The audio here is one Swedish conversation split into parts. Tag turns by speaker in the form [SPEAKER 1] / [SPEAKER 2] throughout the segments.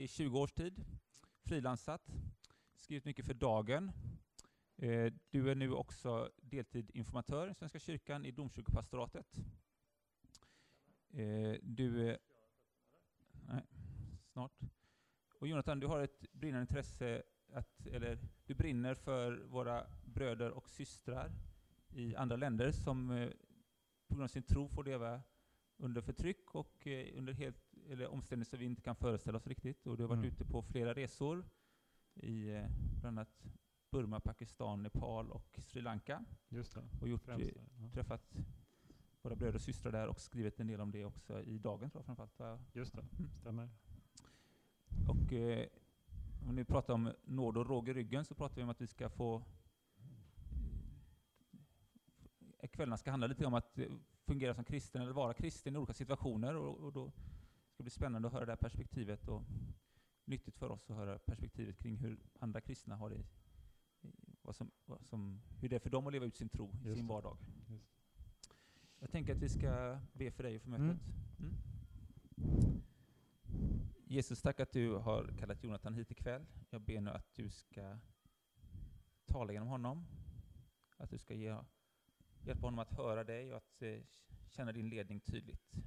[SPEAKER 1] i 20 års tid, frilansat, skrivit mycket för Dagen. Eh, du är nu också deltid informatör i Svenska kyrkan i domkyrkopastoratet. Eh, du... Nej, snart. Och Jonathan, du har ett brinnande intresse, att, eller du brinner för våra bröder och systrar i andra länder som eh, på grund av sin tro får leva under förtryck och eh, under helt, eller omständigheter som vi inte kan föreställa oss riktigt. Och du har varit mm. ute på flera resor i eh, bland annat Burma, Pakistan, Nepal och Sri Lanka.
[SPEAKER 2] Just det.
[SPEAKER 1] Och gjort, Främst, ja. träffat våra bröder och systrar där och skrivit en del om det också i Dagen tror jag framförallt.
[SPEAKER 2] Just det, mm. stämmer.
[SPEAKER 1] Och eh, om vi pratar om nåd och råg i ryggen så pratar vi om att vi ska få eh, kvällarna ska handla lite om att fungera som kristen eller vara kristen i olika situationer. Och, och då ska bli spännande att höra det här perspektivet och nyttigt för oss att höra perspektivet kring hur andra kristna har det, vad som, vad som, hur det är för dem att leva ut sin tro i sin vardag. Just. Jag tänker att vi ska be för dig och för mötet. Mm. Mm. Jesus, tack att du har kallat Jonathan hit ikväll. Jag ber nu att du ska tala genom honom, att du ska ge Hjälp honom att höra dig och att eh, känna din ledning tydligt.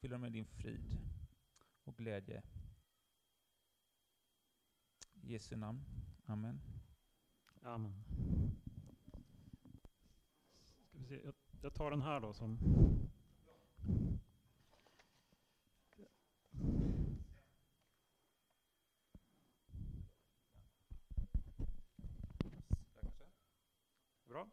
[SPEAKER 1] Fyll dem med din frid och glädje. I Jesu namn. Amen.
[SPEAKER 2] Amen. Ska vi se. Jag, jag tar den här då som Bra.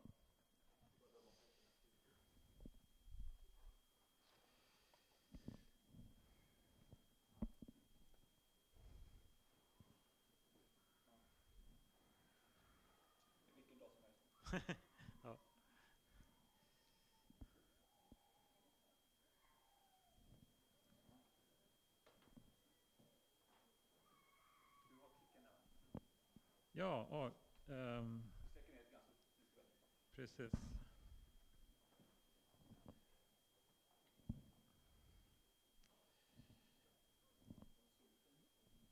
[SPEAKER 2] Ja, och, um, precis.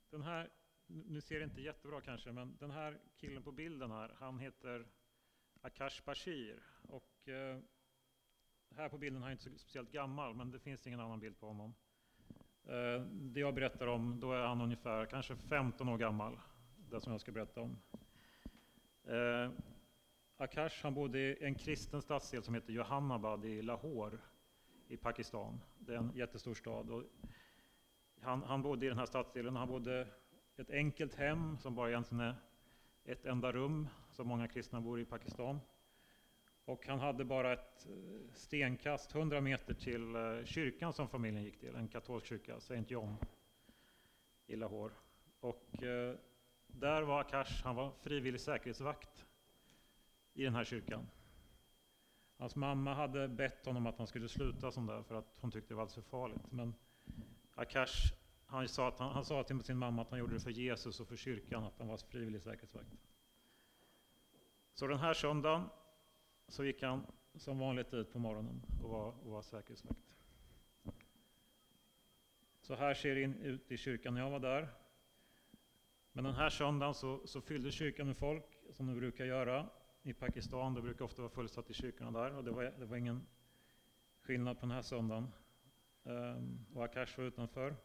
[SPEAKER 2] Den här, nu ser det inte jättebra kanske, men den här killen på bilden här, han heter Akash Bashir. Och, uh, här på bilden är han inte så speciellt gammal, men det finns ingen annan bild på honom. Uh, det jag berättar om, då är han ungefär kanske 15 år gammal, sista som jag ska berätta om. Eh, Akash han bodde i en kristen stadsdel som heter Johannabad i Lahore i Pakistan. Det är en jättestor stad. Och han, han bodde i den här stadsdelen. Han bodde i ett enkelt hem som bara egentligen är ett enda rum, som många kristna bor i Pakistan. Och han hade bara ett eh, stenkast, 100 meter till eh, kyrkan som familjen gick till, en katolsk kyrka, Saint John i Lahore. Och eh, där var Akash, han var frivillig säkerhetsvakt i den här kyrkan. Hans mamma hade bett honom att han skulle sluta som där för att hon tyckte det var alldeles för farligt. Men Akash han sa, att han, han sa till sin mamma att han gjorde det för Jesus och för kyrkan, att han var frivillig säkerhetsvakt. Så den här söndagen så gick han som vanligt ut på morgonen och var, och var säkerhetsvakt. Så här ser det ut i kyrkan när jag var där. Men den här söndagen så, så fyllde kyrkan med folk, som de brukar göra i Pakistan. Det brukar ofta vara fullsatt i kyrkorna där och det var, det var ingen skillnad på den här söndagen. Um, och Akash var utanför.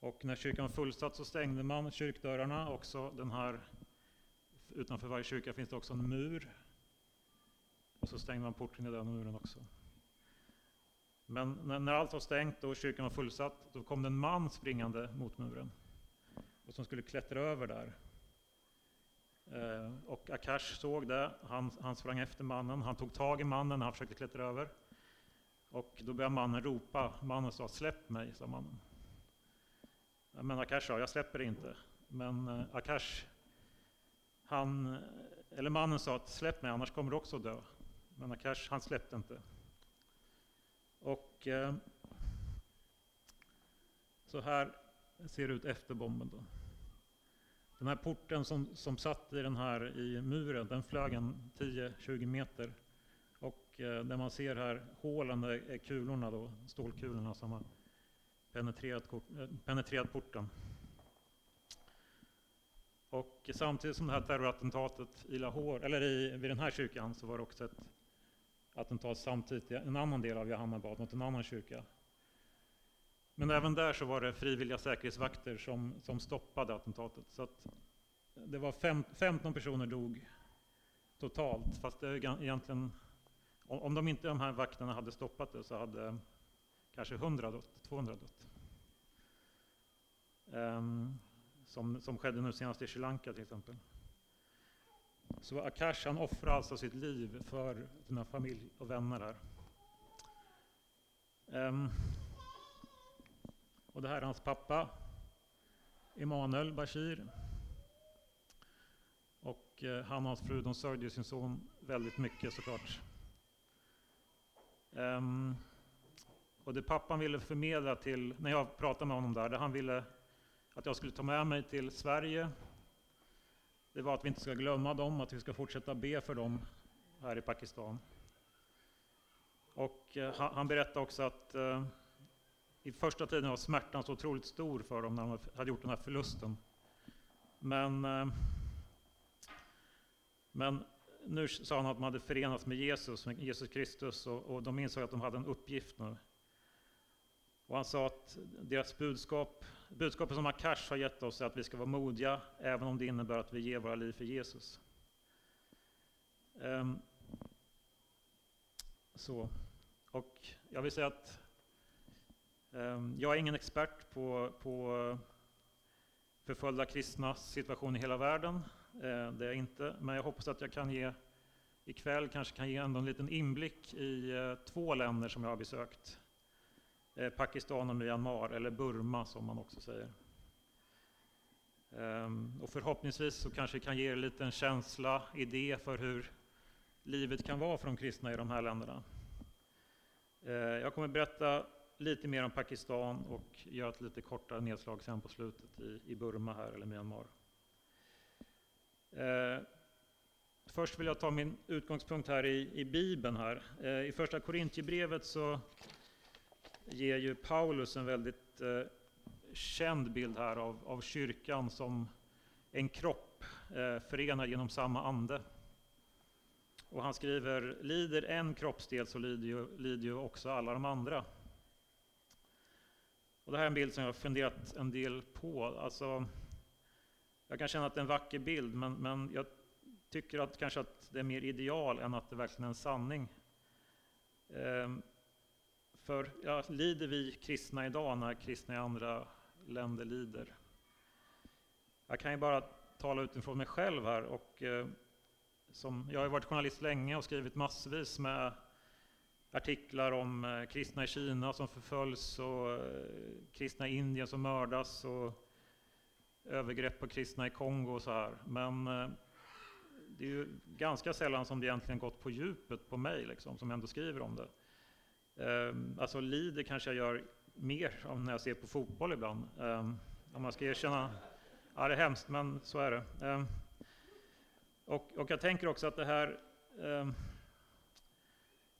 [SPEAKER 2] Och när kyrkan var fullsatt så stängde man kyrkdörrarna. Också den här, utanför varje kyrka finns det också en mur. Och så stängde man porten i den muren också. Men när, när allt var stängt och kyrkan var fullsatt, då kom det en man springande mot muren. Och som skulle klättra över där. Eh, och Akash såg det, han, han sprang efter mannen, han tog tag i mannen när han försökte klättra över. Och då började mannen ropa, mannen sa släpp mig, sa mannen. Men Akash sa, jag släpper inte. Men eh, Akash, han, eller mannen sa att släpp mig annars kommer du också dö. Men Akash, han släppte inte. Och eh, så här ser det ut efter bomben. Då. Den här porten som, som satt i den här i muren, den flög en 10-20 meter. Och eh, det man ser här, hålen är kulorna då, stålkulorna som har penetrerat, eh, penetrerat porten. Och samtidigt som det här terrorattentatet i Lahore, eller i, vid den här kyrkan, så var det också ett attentat samtidigt i en annan del av Johannabad, mot en annan kyrka. Men även där så var det frivilliga säkerhetsvakter som, som stoppade attentatet. Så att det var fem, 15 personer dog totalt, fast det är egentligen, om de inte de här vakterna hade stoppat det så hade kanske 100 dött, 200 dött. Um, som, som skedde nu senast i Sri Lanka till exempel. Så Akash han offrar alltså sitt liv för sina familj och vänner här. Um, och det här är hans pappa, Emanuel Bashir. Och eh, han och hans fru de sörjde sin son väldigt mycket såklart. Um, och det pappan ville förmedla till, när jag pratade med honom där, det han ville att jag skulle ta med mig till Sverige, det var att vi inte ska glömma dem, att vi ska fortsätta be för dem här i Pakistan. Och eh, han berättade också att eh, i första tiden var smärtan så otroligt stor för dem när de hade gjort den här förlusten. Men, eh, men nu sa han att de hade förenats med Jesus, med Jesus Kristus, och, och de insåg att de hade en uppgift nu. Och han sa att deras budskap, budskapet som Akash har gett oss är att vi ska vara modiga, även om det innebär att vi ger våra liv för Jesus. Um, så. Och jag vill säga att Ehm, jag är ingen expert på, på förföljda kristnas situation i hela världen. Ehm, det är jag inte, men jag hoppas att jag kan ge ikväll kanske kan ge ändå en liten inblick i eh, två länder som jag har besökt. Eh, Pakistan och Myanmar, eller Burma som man också säger. Ehm, och förhoppningsvis så kanske kan ge er en liten känsla, idé för hur livet kan vara för de kristna i de här länderna. Eh, jag kommer berätta lite mer om Pakistan och göra ett lite kortare nedslag sen på slutet i, Burma här, eller Myanmar. Eh, först vill jag ta min utgångspunkt här i, i Bibeln. här. Eh, I första Korintierbrevet så ger ju Paulus en väldigt eh, känd bild här av, av kyrkan som en kropp eh, förenad genom samma ande. Och han skriver, lider en kroppsdel så lider ju, lider ju också alla de andra. Och det här är en bild som jag har funderat en del på. Alltså, jag kan känna att det är en vacker bild, men, men jag tycker att kanske att det är mer ideal än att det verkligen är en sanning. Ehm, för ja, lider vi kristna idag när kristna i andra länder lider? Jag kan ju bara tala utifrån mig själv här. Och, eh, som, jag har varit journalist länge och skrivit massvis med artiklar om eh, kristna i Kina som förföljs och eh, kristna i Indien som mördas och övergrepp på kristna i Kongo och så här. Men eh, det är ju ganska sällan som det egentligen gått på djupet på mig, liksom, som ändå skriver om det. Alltså lider kanske jag gör mer av när jag ser på fotboll ibland. Om man ska erkänna. Ja, det är hemskt, men så är det. Och, och jag tänker också att det här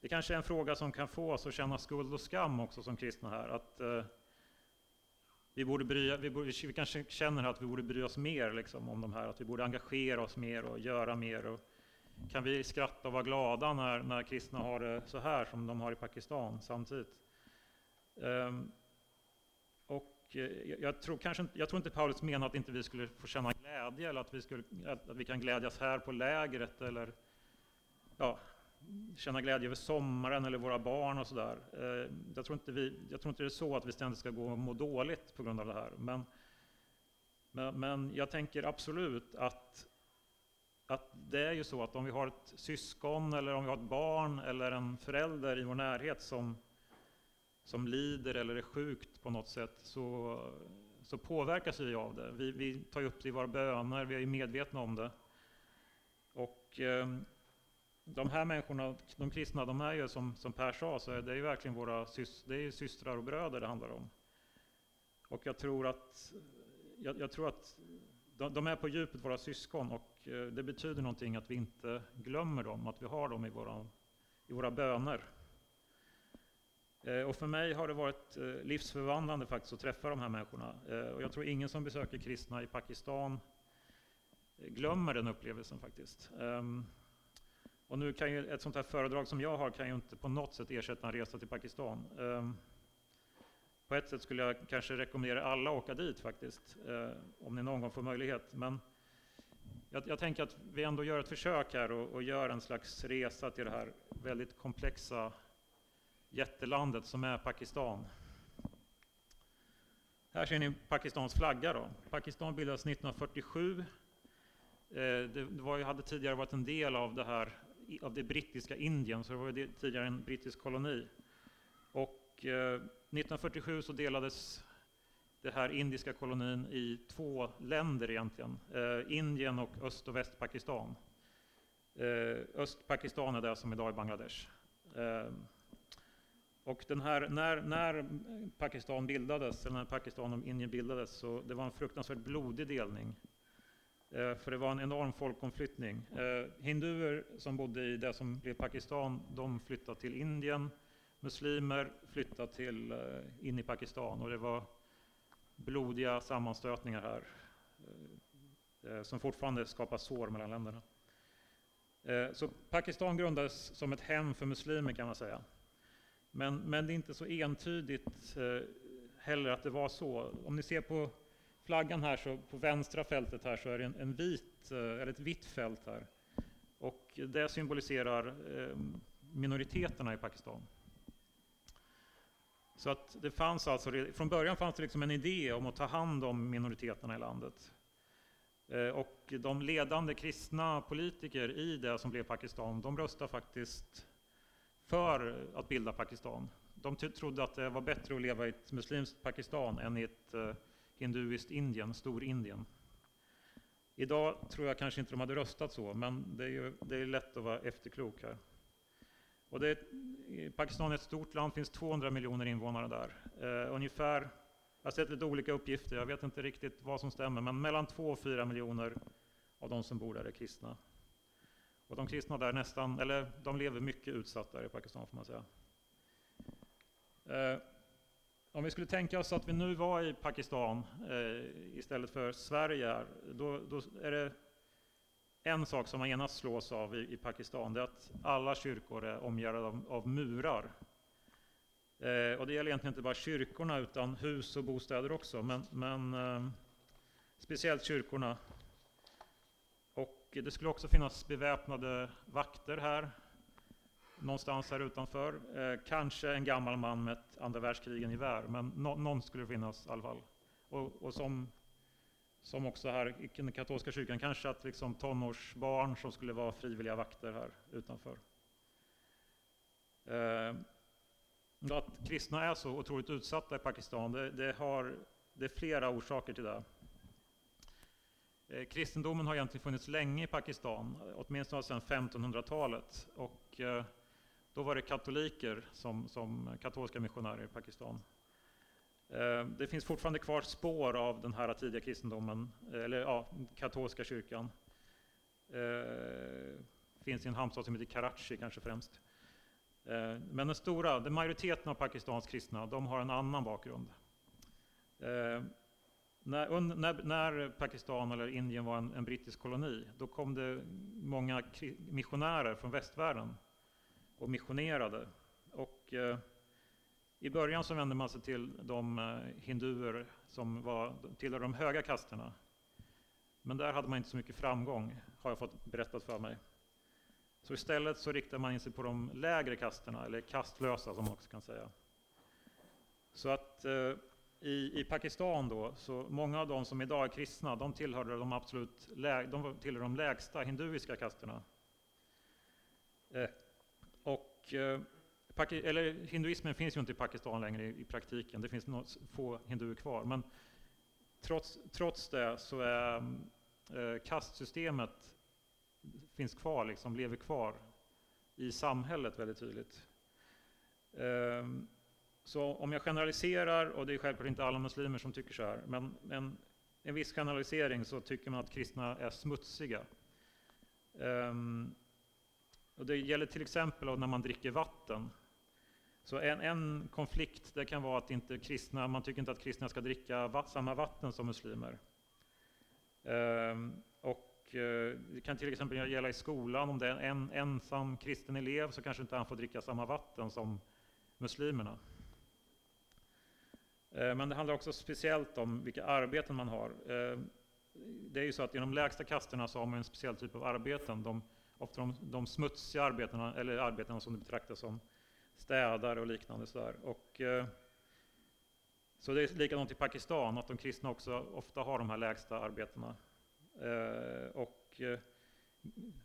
[SPEAKER 2] det kanske är en fråga som kan få oss att känna skuld och skam också som kristna här. Att, eh, vi, borde bry, vi, borde, vi kanske känner att vi borde bry oss mer liksom, om de här, att vi borde engagera oss mer och göra mer. Och, kan vi skratta och vara glada när, när kristna har det så här som de har i Pakistan samtidigt. Um, och eh, jag tror, kanske, jag tror inte Paulus menar att inte vi skulle få känna glädje eller att vi, skulle, att vi kan glädjas här på lägret eller ja, känna glädje över sommaren eller våra barn och sådär. Eh, jag, tror inte jag tror inte det är så att vi ständigt ska gå och må dåligt på grund av det här. Men, men, men jag tänker absolut att att det är ju så att om vi har ett syskon eller om vi har ett barn eller en förälder i vår närhet som, som lider eller är sjukt på något sätt så, så påverkas vi av det. Vi, vi tar upp det i våra böner, vi är medvetna om det. Och eh, de här människorna, de kristna, de är ju som, som Per sa, så är det är verkligen våra det är systrar och bröder det handlar om. Och jag tror att, jag, jag tror att de, de är på djupet våra syskon och eh, det betyder någonting att vi inte glömmer dem, att vi har dem i våra, i våra böner. Eh, och för mig har det varit eh, livsförvandlande faktiskt att träffa de här människorna. Och jag tror ingen som besöker kristna i Pakistan glömmer den upplevelsen faktiskt. Ehm, och nu kan ju ett sånt här föredrag som jag har kan ju inte på något sätt ersätta en resa till Pakistan. Um, på ett sätt skulle jag kanske rekommendera alla att åka dit faktiskt, eh, om ni någon gång får möjlighet. Men jag, jag tänker att vi ändå gör ett försök här och, och gör en slags resa till det här väldigt komplexa jättelandet som är Pakistan. Här ser ni Pakistans flagga. Då. Pakistan bildades 1947. Eh, det var, hade tidigare varit en del av det, här, av det brittiska Indien, så det var tidigare en brittisk koloni. Och eh, 1947 så delades den här indiska kolonin i två länder egentligen. Eh, Indien och Öst och Västpakistan. Eh, Östpakistan är det som idag är Bangladesh. Eh, och den här, när, när Pakistan bildades, eller när Pakistan och Indien bildades, så det var en fruktansvärt blodig delning. Eh, för det var en enorm folkomflyttning. Eh, hinduer som bodde i det som blev Pakistan, de flyttade till Indien. Muslimer flyttade till, eh, in i Pakistan och det var blodiga sammanstötningar här. Som fortfarande skapar sår mellan länderna. Så Pakistan grundades som ett hem för muslimer kan man säga. Men, men det är inte så entydigt heller att det var så. Om ni ser på flaggan här, så på vänstra fältet här, så är det en, en vit, eh, eller ett vitt fält här. Och det symboliserar eh, minoriteterna i Pakistan. Så att det fanns alltså, från början fanns det liksom en idé om att ta hand om minoriteterna i landet. Eh, och de ledande kristna politiker i det som blev Pakistan, de röstade faktiskt för att bilda Pakistan. De trodde att det var bättre att leva i ett muslimskt Pakistan än i ett hinduiskt Indien, Storindien. Idag tror jag kanske inte de hade röstat så, men det är, ju, det är lätt att vara efterklok här. Och det, Pakistan är ett stort land, finns 200 miljoner invånare där. Eh, ungefär, jag har sett lite olika uppgifter, jag vet inte riktigt vad som stämmer, men mellan 2 och 4 miljoner av de som bor där är kristna. Och de kristna där nästan, eller de lever mycket utsatt där i Pakistan får man säga. Eh, om vi skulle tänka oss att vi nu var i Pakistan eh, istället för Sverige, då, då, är det en sak som man genast slås av i, i Pakistan, det är att alla kyrkor är omgärdade av, av murar. Eh, och det gäller egentligen inte bara kyrkorna, utan hus och bostäder också, men, men eh, speciellt kyrkorna det skulle också finnas beväpnade vakter här, någonstans här utanför. Eh, kanske en gammal man med ett andra världskrigen-gevär, men no någon skulle det finnas i alla fall. Och, och som, som också här i den katolska kyrkan, kanske att liksom tonårsbarn som skulle vara frivilliga vakter här utanför. Eh, att kristna är så otroligt utsatta i Pakistan, det, det, har, det är flera orsaker till det. Eh, kristendomen har egentligen funnits länge i Pakistan, åtminstone sedan 1500-talet. Och eh, då var det katoliker som, som katolska missionärer i Pakistan. Eh, det finns fortfarande kvar spår av den här tidiga kristendomen, eller ja, katolska kyrkan. Det finns i en hamnstad som heter Karachi kanske främst. Eh, men den stora, den majoriteten av Pakistans kristna, de har en annan bakgrund. När, när, när, Pakistan eller Indien var en, en, brittisk koloni, då kom det många missionärer från västvärlden och missionerade. Och, eh, I början så vände man sig till de eh, hinduer som var, tillhörde de höga kasterna. Men där hade man inte så mycket framgång, har jag fått berättat för mig. Så istället så riktade man in sig på de lägre kasterna, eller kastlösa som man också kan säga. Så att eh, i, i Pakistan då, så många av de som idag är kristna, de tillhörde de absolut lä, de tillhörde de lägsta hinduiska kasterna. Eh, eh, eller hinduismen finns ju inte i Pakistan längre i, i praktiken, det finns något, få hinduer kvar. Men trots, trots det så är eh, kastsystemet finns kvar, liksom, lever kvar i samhället väldigt tydligt. Eh, så om jag generaliserar, och det är självklart inte alla muslimer som tycker så här, men en, en viss generalisering så tycker man att kristna är smutsiga. Um, och det gäller till exempel när man dricker vatten. Så en, en konflikt det kan vara att inte kristna, man tycker inte att kristna ska dricka va samma vatten som muslimer. Ehm, och eh, det kan till exempel gälla i skolan, om det är en ensam kristen elev så kanske inte han får dricka samma vatten som muslimerna. Ehm, men det handlar också speciellt om vilka arbeten man har. Ehm, det är ju så att i de lägsta kasterna så har man en speciell typ av arbeten. De, ofta de, de smutsiga arbetena, eller arbetena som det betraktas som städare och liknande. Så, och, eh, så det är likadant i Pakistan, att de kristna också ofta har de här lägsta arbetena. Eh, och eh,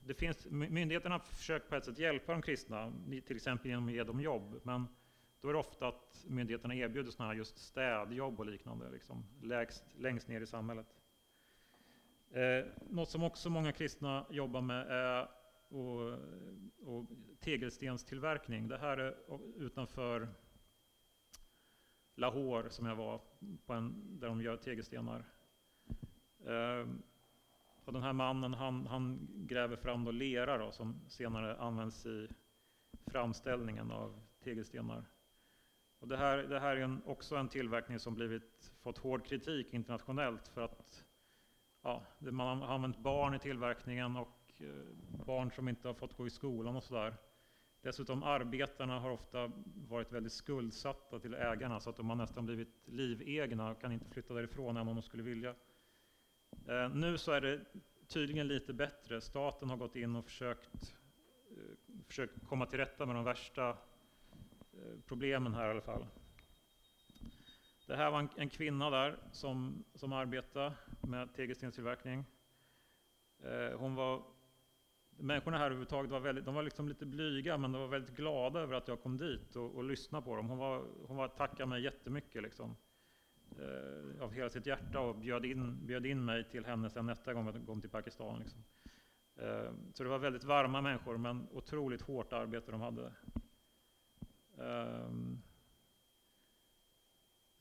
[SPEAKER 2] det finns, myndigheterna försöker på ett sätt hjälpa de kristna, till exempel genom att ge dem jobb. Men då är det ofta att myndigheterna erbjuder sådana här just städjobb och liknande, liksom, lägst, längst ner i samhället. Eh, något som också många kristna jobbar med är och, och tegelstenstillverkning. Det här är utanför Lahore som jag var på en, där de gör tegelstenar. Eh, och den här mannen han, han gräver fram då lera då, som senare används i framställningen av tegelstenar. Och det, här, det här är en, också en tillverkning som blivit, fått hård kritik internationellt för att ja, man har använt barn i tillverkningen och Eh, barn som inte har fått gå i skolan och sådär. Dessutom arbetarna har ofta varit väldigt skuldsatta till ägarna så att de har nästan blivit livegna och kan inte flytta därifrån även om de skulle vilja. Eh, nu så är det tydligen lite bättre. Staten har gått in och försökt, eh, försökt komma till rätta med de värsta problemen här i alla fall. Det här var en, en kvinna där som, som arbetade med tegelstenstillverkning. hon var Människorna här överhuvudtaget var, väldigt, de var liksom lite blyga, men de var väldigt glada över att jag kom dit och, och lyssnade på dem. Hon, var, hon var, tackade mig jättemycket liksom, eh, av hela sitt hjärta och bjöd in, bjöd in mig till henne sen nästa gång jag kom till Pakistan. Liksom. Eh, så det var väldigt varma människor, men otroligt hårt arbete de hade. Eh,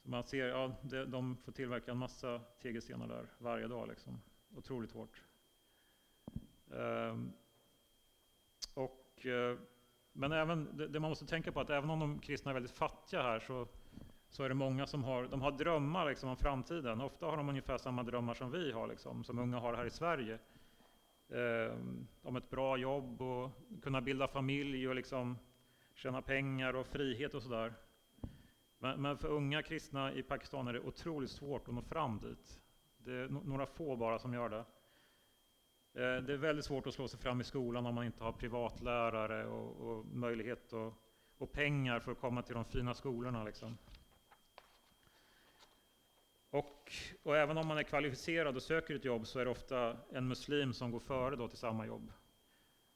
[SPEAKER 2] så man ser, ja, de, de får tillverka en massa tegelstenar där varje dag. Liksom. Otroligt hårt. Um, eh, Eh, men även, det, man måste tänka på att även om de kristna är väldigt fattiga här så, så är det många som har, de har drömmar liksom om framtiden. Ofta har de ungefär samma drömmar som vi har, liksom, som unga har här i Sverige. Eh, om ett bra jobb och kunna bilda familj och liksom tjäna pengar och frihet och sådär. Men, men, för unga kristna i Pakistan är det otroligt svårt att nå fram dit. Det är några få bara som gör det. Eh, det är väldigt svårt att slå sig fram i skolan om man inte har privatlärare och, och möjlighet och, och, pengar för att komma till de fina skolorna. Liksom. Och, och, även om man är kvalificerad och söker ett jobb så är det ofta en muslim som går före då till samma jobb.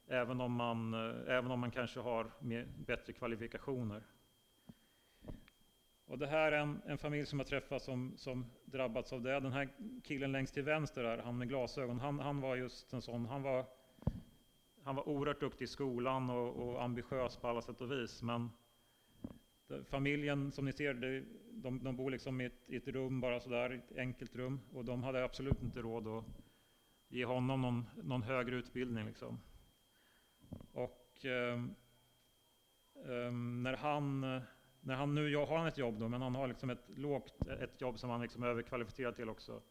[SPEAKER 2] Även om man, eh, även om man kanske har mer, bättre kvalifikationer. Och det här är en, en familj som jag träffat som, som drabbats av det. Den här killen längst till vänster, där, han med glasögon, han, han var just en sån. Han var, han var oerhört duktig i skolan och, och ambitiös på alla sätt och vis. Men familjen, som ni ser, det, de, de bor liksom i ett, i ett rum bara sådär, ett enkelt rum. Och de hade absolut inte råd att ge honom någon, någon högre utbildning. Liksom. Och eh, eh, när han när han nu har han ett jobb då, men han har liksom ett lågt, ett jobb som han liksom är överkvalificerad till också.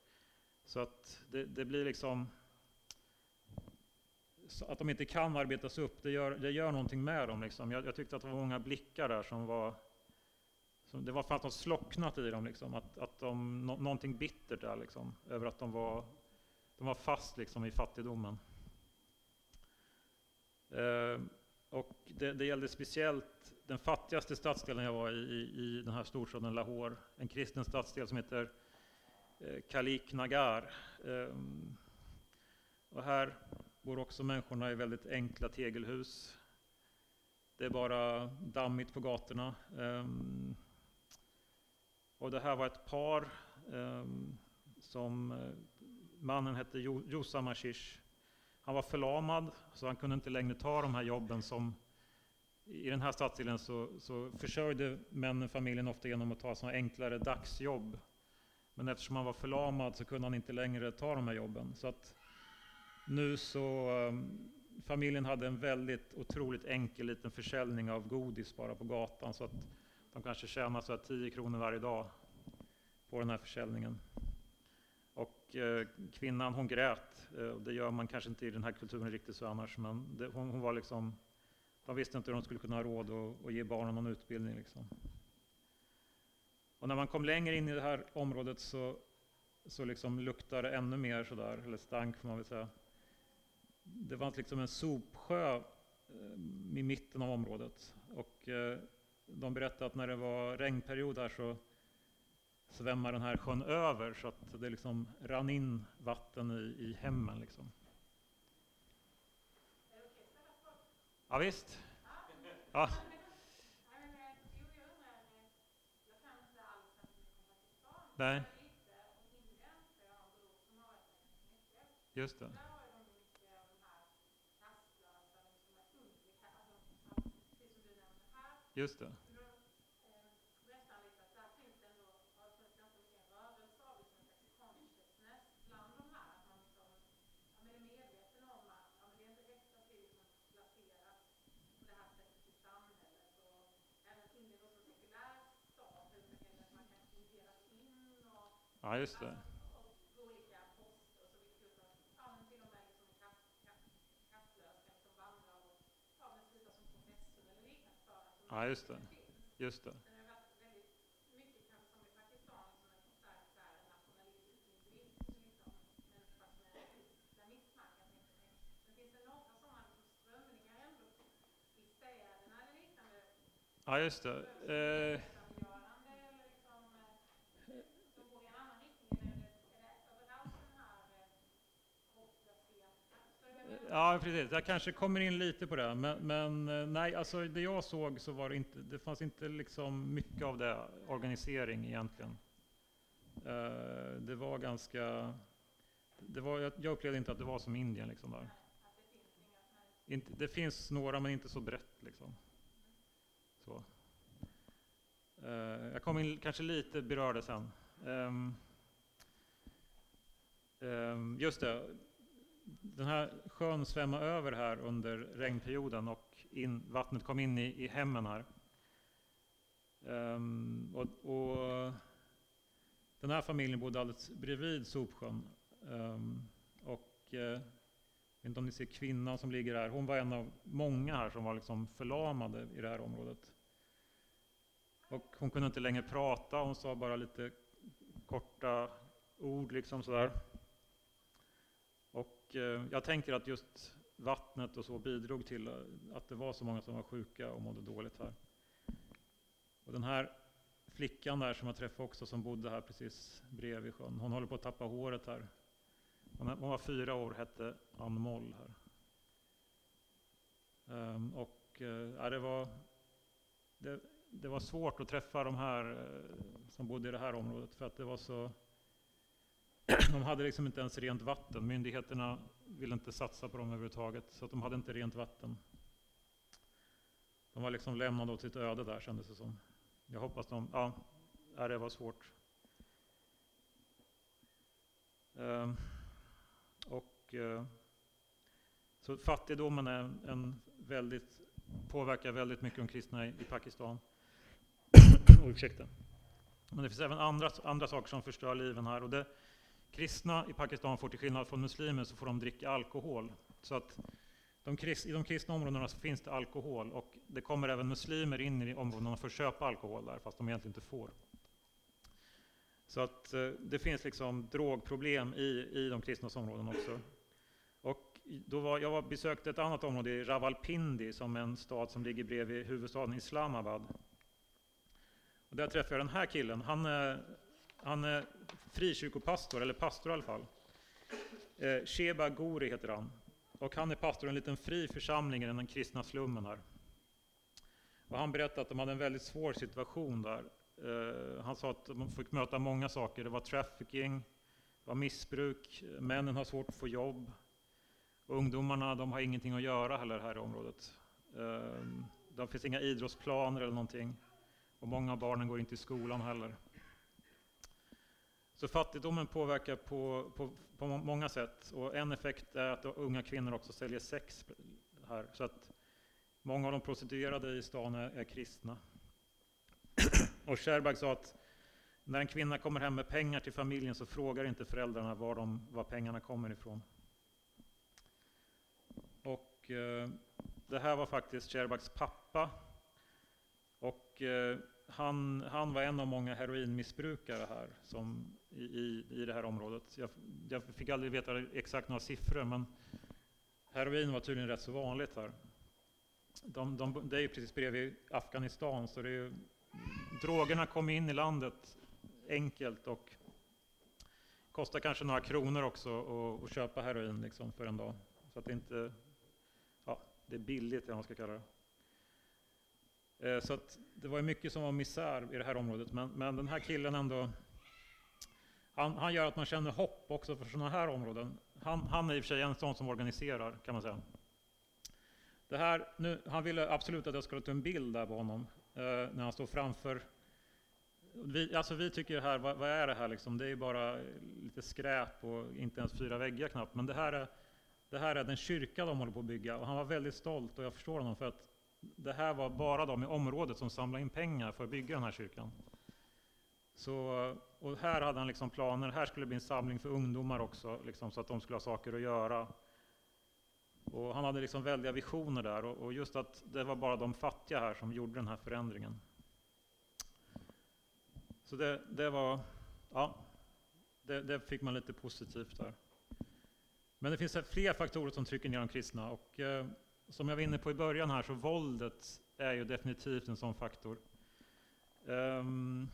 [SPEAKER 2] Så att det, det blir liksom, att de inte kan arbetas upp, det gör, det gör någonting med dem. Liksom. Jag, jag tyckte att det var många blickar där som var, som, det var för att de slocknat i dem, liksom. att, att de, no, någonting bittert där, liksom, över att de var, de var fast liksom, i fattigdomen. Eh, och det, det gällde speciellt den fattigaste stadsdelen jag var i, i, i den här storstaden Lahore. En kristen stadsdel som heter eh, Kalik Nagar. Um, och här bor också människorna i väldigt enkla tegelhus. Det är bara dammigt på gatorna. Um, och det här var ett par um, som eh, mannen hette Josa Mashish. Han var förlamad, så han kunde inte längre ta de här jobben som i den här stadsdelen så, så försörjde männen familjen ofta genom att ta sådana enklare dagsjobb. Men eftersom han var förlamad så kunde han inte längre ta de här jobben. Så att nu så, ehm, familjen hade en väldigt otroligt enkel liten försäljning av godis bara på gatan så att de kanske tjänade så 10 kronor varje dag på den här försäljningen. Och eh, kvinnan hon grät, eh, och det gör man kanske inte i den här kulturen riktigt så annars, men det, hon, hon, var liksom, de visste inte hur de skulle kunna ha råd att, att ge barnen någon utbildning. Liksom. Och när man kom längre in i det här området så, så liksom luktade det ännu mer sådär, eller stank får man väl säga. Det var liksom en sopsjö eh, i mitten av området. Och eh, de berättade att när det var regnperiod här så svämmar den här sjön över så att det liksom rann in vatten i, i hemmen. Liksom. Ja, visst. Ja. Nej. Just det. Just det. Ja, just det. Ja, just det. Just det. Ja, just det. Eh. Ja, precis. Jag kanske kommer in lite på det. Men, men, eh, nej, alltså det jag såg så var det inte, det fanns inte liksom mycket av det, organisering egentligen. Uh, det var ganska, det var, jag, jag upplevde inte att det var som Indien liksom där. Det finns några men inte så brett liksom. Så. Uh, jag kommer in, kanske lite berör det sen. Um, um, just det, den här sjön svämmade över här under regnperioden och in, vattnet kom in i, i hemmen här. Um, och, och, den här familjen bodde alldeles bredvid sopsjön. Um, och uh, jag vet inte om ni ser kvinnan som ligger här. Hon var en av många här som var liksom förlamade i det här området. Och hon kunde inte längre prata, hon sa bara lite korta ord liksom sådär. Och eh, jag tänker att just vattnet och så bidrog till eh, att det var så många som var sjuka och mådde dåligt här. Och den här flickan där som jag träffade också, som bodde här precis bredvid sjön, hon håller på att tappa håret här. Hon var fyra år, hette Ann Moll här. Ehm, och eh, ja, det, var, det, det, var svårt att träffa de här som bodde i det här området, för att det var så de hade liksom inte ens rent vatten. Myndigheterna ville inte satsa på dem överhuvudtaget, så att de hade inte rent vatten. De var liksom lämnade åt sitt öde där kändes det som. Jag hoppas de, ja, det var svårt. Ehm, och, eh, så fattigdomen är en väldigt, påverkar väldigt mycket de kristna i, i Pakistan. Ursäkta. Men det finns även andra, andra saker som förstör liven här. Och det, Kristna i Pakistan får till skillnad från muslimer så får de dricka alkohol. Så att de krist, I de kristna områdena så finns det alkohol och det kommer även muslimer in i områdena för att köpa alkohol där, fast de egentligen inte får. Så att eh, det finns liksom drogproblem i, i de kristnas områden också. Och då var, jag var, besökte ett annat område i Rawalpindi, som är en stad som ligger bredvid huvudstaden Islamabad. Och där träffade jag den här killen. Han är han är frikyrkopastor, eller pastor i alla fall. Eh, Sheba Gori heter han. Och han är pastor i en liten fri församling i den kristna slummen här. Och han berättade att de hade en väldigt svår situation där. Eh, han sa att de fick möta många saker. Det var trafficking, det var missbruk, männen har svårt att få jobb. Och ungdomarna de har ingenting att göra heller här i området. Eh, det finns inga idrottsplaner eller någonting. Och många av barnen går inte i skolan heller. Så fattigdomen påverkar på, på, på många sätt. Och en effekt är att unga kvinnor också säljer sex här. Så att många av de prostituerade i stan är, är kristna. och Sherberg sa att när en kvinna kommer hem med pengar till familjen så frågar inte föräldrarna var, de, var pengarna kommer ifrån. Och eh, det här var faktiskt Sherbaks pappa. Och eh, han, han var en av många heroinmissbrukare här som, i, i, i det här området. Jag, jag fick aldrig veta exakt några siffror, men heroin var tydligen rätt så vanligt här. De, de, det är ju precis bredvid Afghanistan, så det är ju, drogerna kom in i landet enkelt och kostar kanske några kronor också att, att köpa heroin liksom för en dag. Så att det inte ja, det är billigt, eller vad man ska kalla det. Eh, så att det var mycket som var misär i det här området, men, men den här killen ändå, han, han, gör att man känner hopp också för sådana här områden. Han, han är i och för sig en sån som organiserar, kan man säga. Det här, nu, han ville absolut att jag skulle ta en bild där på honom, eh, när han står framför vi, alltså vi tycker här, vad, vad, är det här liksom? Det är bara lite skräp och inte ens fyra väggar knappt. Men det här, är, det här är den kyrka de håller på att bygga. Och han var väldigt stolt och jag förstår honom för att det här var bara de i området som samlade in pengar för att bygga den här kyrkan. Så, och här hade han liksom planer, här skulle det bli en samling för ungdomar också, liksom, så att de skulle ha saker att göra. Och han hade liksom väldiga visioner där, och, och just att det var bara de fattiga här som gjorde den här förändringen. Så det, det var, ja, det, det, fick man lite positivt där. Men det finns fler faktorer som trycker ner de kristna. Och, eh, som jag var inne på i början här, så våldet är ju definitivt en sån faktor. Um,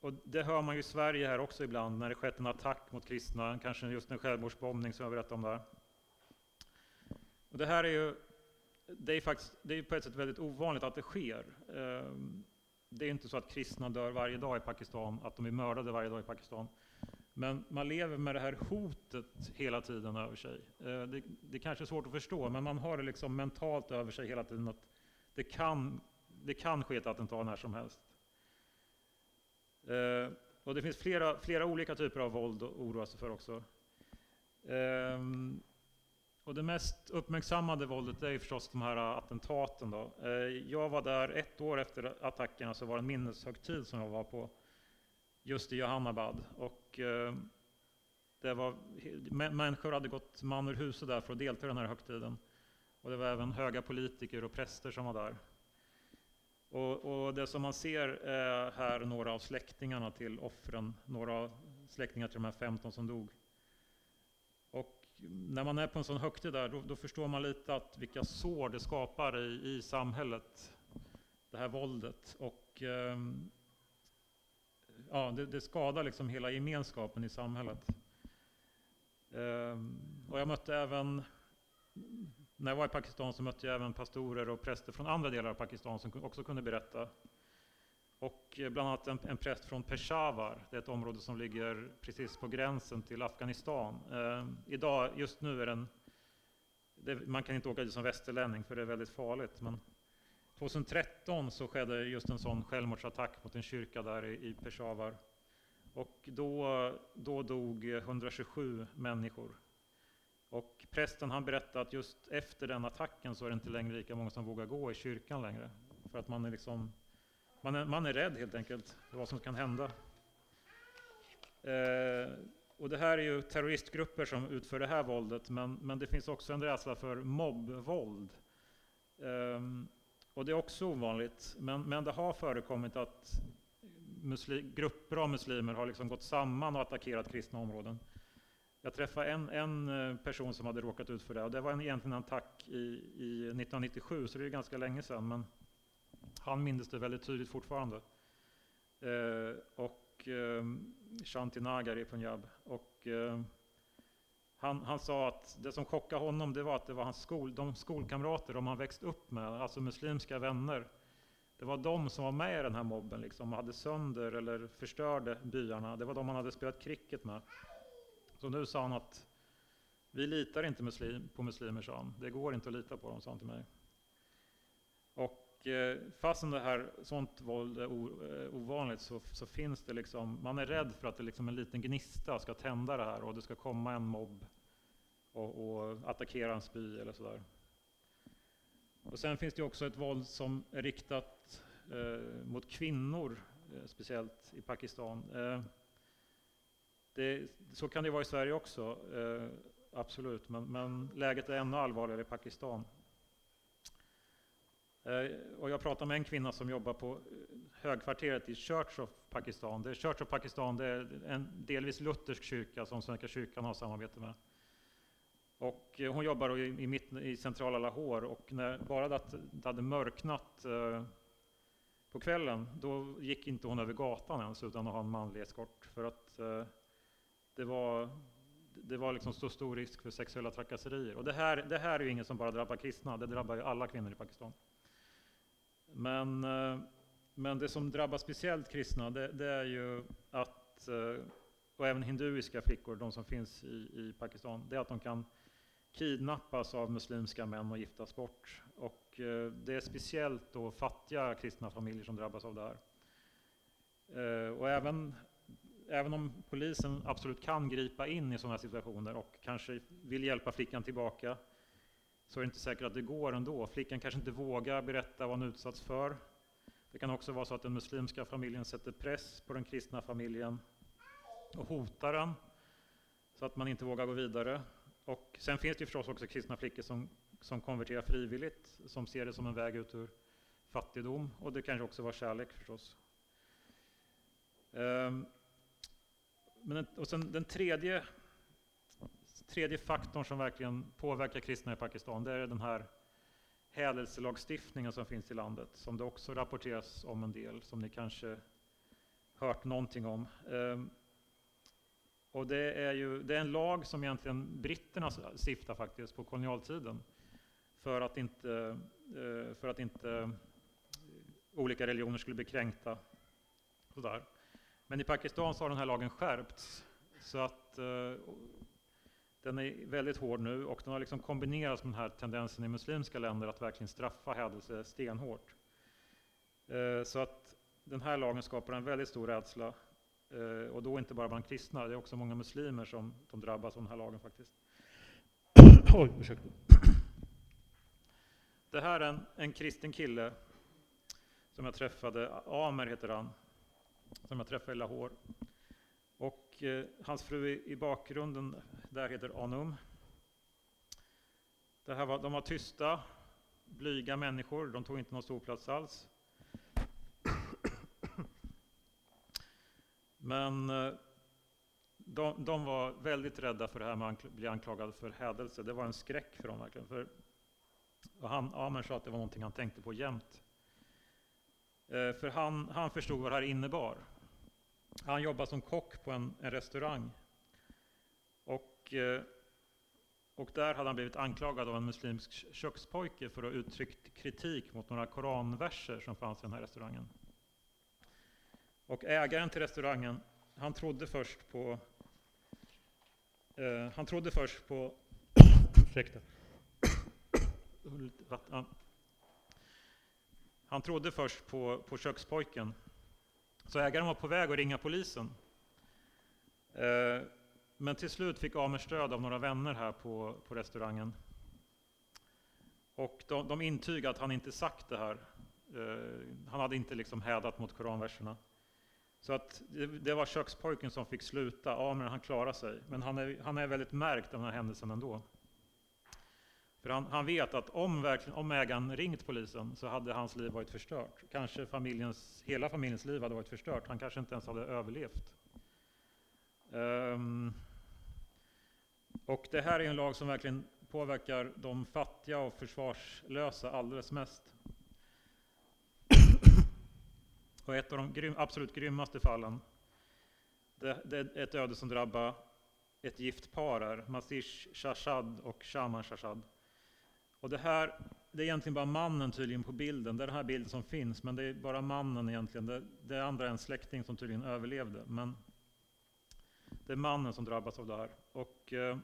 [SPEAKER 2] och det hör man ju i Sverige här också ibland, när det skett en attack mot kristna, kanske just en självmordsbombning som jag berättade om där. Och det här är ju, det är faktiskt, det är på ett sätt väldigt ovanligt att det sker. Um, det är inte så att kristna dör varje dag i Pakistan, att de är mördade varje dag i Pakistan. Men man lever med det här hotet hela tiden över sig. Eh, det, det kanske är svårt att förstå, men man har det liksom mentalt över sig hela tiden att det kan, det kan ske ett attentat när som helst. Eh, och det finns flera, flera olika typer av våld att oroa sig för också. Eh, och det mest uppmärksammade våldet är förstås de här attentaten. Då. Jag var där ett år efter attackerna, så var det en minneshögtid som jag var på just i Johannabad. Och eh, det var, människor hade gått man ur huset där för att delta i den här högtiden. Och det var även höga politiker och präster som var där. Och, och det som man ser är här några av släktingarna till offren, några släktingar till de här 15 som dog. Och när man är på en sån högtid där, då, då förstår man lite att vilka sår det skapar i, i samhället, det här våldet. Och eh, ja, det, det, skadar liksom hela gemenskapen i samhället. Ehm, och jag mötte även, när jag var i Pakistan så mötte jag även pastorer och präster från andra delar av Pakistan som också kunde berätta. Och eh, bland annat en, en präst från Peshawar, det är ett område som ligger precis på gränsen till Afghanistan. Ehm, idag, just nu är den, det, man kan inte åka dit som västerlänning för det är väldigt farligt. Men 2013 så skedde just en sån självmordsattack mot en kyrka där i, Peshawar. Och då, då dog 127 människor. Och prästen han berättade att just efter den attacken så är det inte längre lika många som vågar gå i kyrkan längre. För att man är, liksom, man är, man är rädd helt enkelt för vad som kan hända. Eh, och det här är ju terroristgrupper som utför det här våldet, men, men det finns också en rädsla för mobbvåld. Eh, och det är också ovanligt, men, men det har förekommit att muslim, grupper av muslimer har liksom gått samman och attackerat kristna områden. Jag träffade en, en eh, person som hade råkat ut för det, och det var en, egentligen en attack i, i 1997, så det är ganska länge sedan, men han minns det väldigt tydligt fortfarande. Eh, och eh, Shanti Nagar i Punjab. Och, eh, han, han, sa att det som chockade honom det var att det var hans skol, de skolkamrater de han växt upp med, alltså muslimska vänner. Det var de som var med i den här mobben, liksom, hade sönder eller förstörde byarna. Det var de han hade spelat cricket med. Så nu sa han att vi litar inte muslim, på muslimer, sa han. Det går inte att lita på dem, sa han till mig. Och Eh, fastän det här, sånt våld är eh, ovanligt så, så, finns det liksom, man är rädd för att det liksom en liten gnista ska tända det här och det ska komma en mobb och, och attackera en spy eller sådär. Och sen finns det också ett våld som är riktat eh, mot kvinnor, eh, speciellt i Pakistan. Eh, det, så kan det vara i Sverige också, eh, absolut, men, men, läget är ännu allvarligare i Pakistan. Eh, och jag pratade med en kvinna som jobbar på eh, högkvarteret i Church of Pakistan. Det är Church of Pakistan det är en delvis luthersk kyrka som Svenska kyrkan har samarbete med. Och eh, hon jobbar i, i, i centrala Lahore och när bara det, att det hade mörknat eh, på kvällen, då gick inte hon över gatan ens utan att ha en manlig eskort. För att eh, det var, det var liksom så stor risk för sexuella trakasserier. Och det här, det här är ju inget som bara drabbar kristna, det drabbar ju alla kvinnor i Pakistan. Men, eh, men det som drabbar speciellt kristna, det, det är ju att, eh, och även hinduiska flickor, de som finns i, i Pakistan, det är att de kan kidnappas av muslimska män och giftas bort. Och eh, det är speciellt då fattiga kristna familjer som drabbas av det här. Eh, och även, även om polisen absolut kan gripa in i sådana här situationer och kanske vill hjälpa flickan tillbaka, så är det inte säkert att det går ändå. Flickan kanske inte vågar berätta vad hon utsatts för. Det kan också vara så att den muslimska familjen sätter press på den kristna familjen och hotar den så att man inte vågar gå vidare. Och sen finns det ju förstås också kristna flickor som, som konverterar frivilligt, som ser det som en väg ut ur fattigdom. Och det kanske också var kärlek förstås. Um, men, och sen den tredje tredje faktorn som verkligen påverkar kristna i Pakistan, det är den här hädelselagstiftningen som finns i landet, som det också rapporteras om en del, som ni kanske hört någonting om. Ehm, och det är, ju, det är en lag som egentligen britterna stiftar faktiskt på kolonialtiden, för att inte, eh, för att inte olika religioner skulle bli kränkta. Sådär. Men i Pakistan så har den här lagen skärpts. Så att eh, den är väldigt hård nu och den har liksom kombinerats med den här tendensen i muslimska länder att verkligen straffa hädelse stenhårt. Eh, så att den här lagen skapar en väldigt stor rädsla. Eh, och då inte bara bland kristna, det är också många muslimer som de drabbas av den här lagen faktiskt. Oj, ursäkta. Det här är en, en kristen kille som jag träffade, Amer heter han, som jag träffade i Lahore. Och eh, hans fru i bakgrunden där heter Anum. Det här var, de var tysta, blyga människor, de tog inte någon stor plats alls. Men eh, de, de, var väldigt rädda för det här med att bli anklagad för hädelse. Det var en skräck för dem verkligen. För, och han, Amer sa att det var någonting han tänkte på jämt. Eh, för han, han förstod vad det här innebar. Han jobbade som kock på en, en restaurang. Och, eh, och där hade han blivit anklagad av en muslimsk kökspojke för att ha uttryckt kritik mot några koranverser som fanns i den här restaurangen. Och ägaren till restaurangen, han trodde först på... Eh, han trodde först på... ursäkta. Han trodde först på, på kökspojken så ägaren var på väg att ringa polisen. Eh, men till slut fick Amer stöd av några vänner här på, på restaurangen. Och de, de intygade att han inte sagt det här. Eh, han hade inte liksom hädat mot koranverserna. Så att det, det, var kökspojken som fick sluta. Amer han klarade sig. Men han är, han är väldigt märkt av den här händelsen ändå. För han, han, vet att om, verkligen, om ägaren ringt polisen så hade hans liv varit förstört. Kanske familjens, hela familjens liv hade varit förstört. Han kanske inte ens hade överlevt. Um, och det här är en lag som verkligen påverkar de fattiga och försvarslösa alldeles mest. och ett av de grym, absolut grymmaste fallen, det, det, är ett öde som drabbar ett gift par här, Masish Shashad och Shaman Shashad. Och det här, det är egentligen bara mannen tydligen på bilden. Det är den här bilden som finns, men det är bara mannen egentligen. Det, det andra är en släkting som tydligen överlevde. Men det är mannen som drabbas av det här. Och, eh,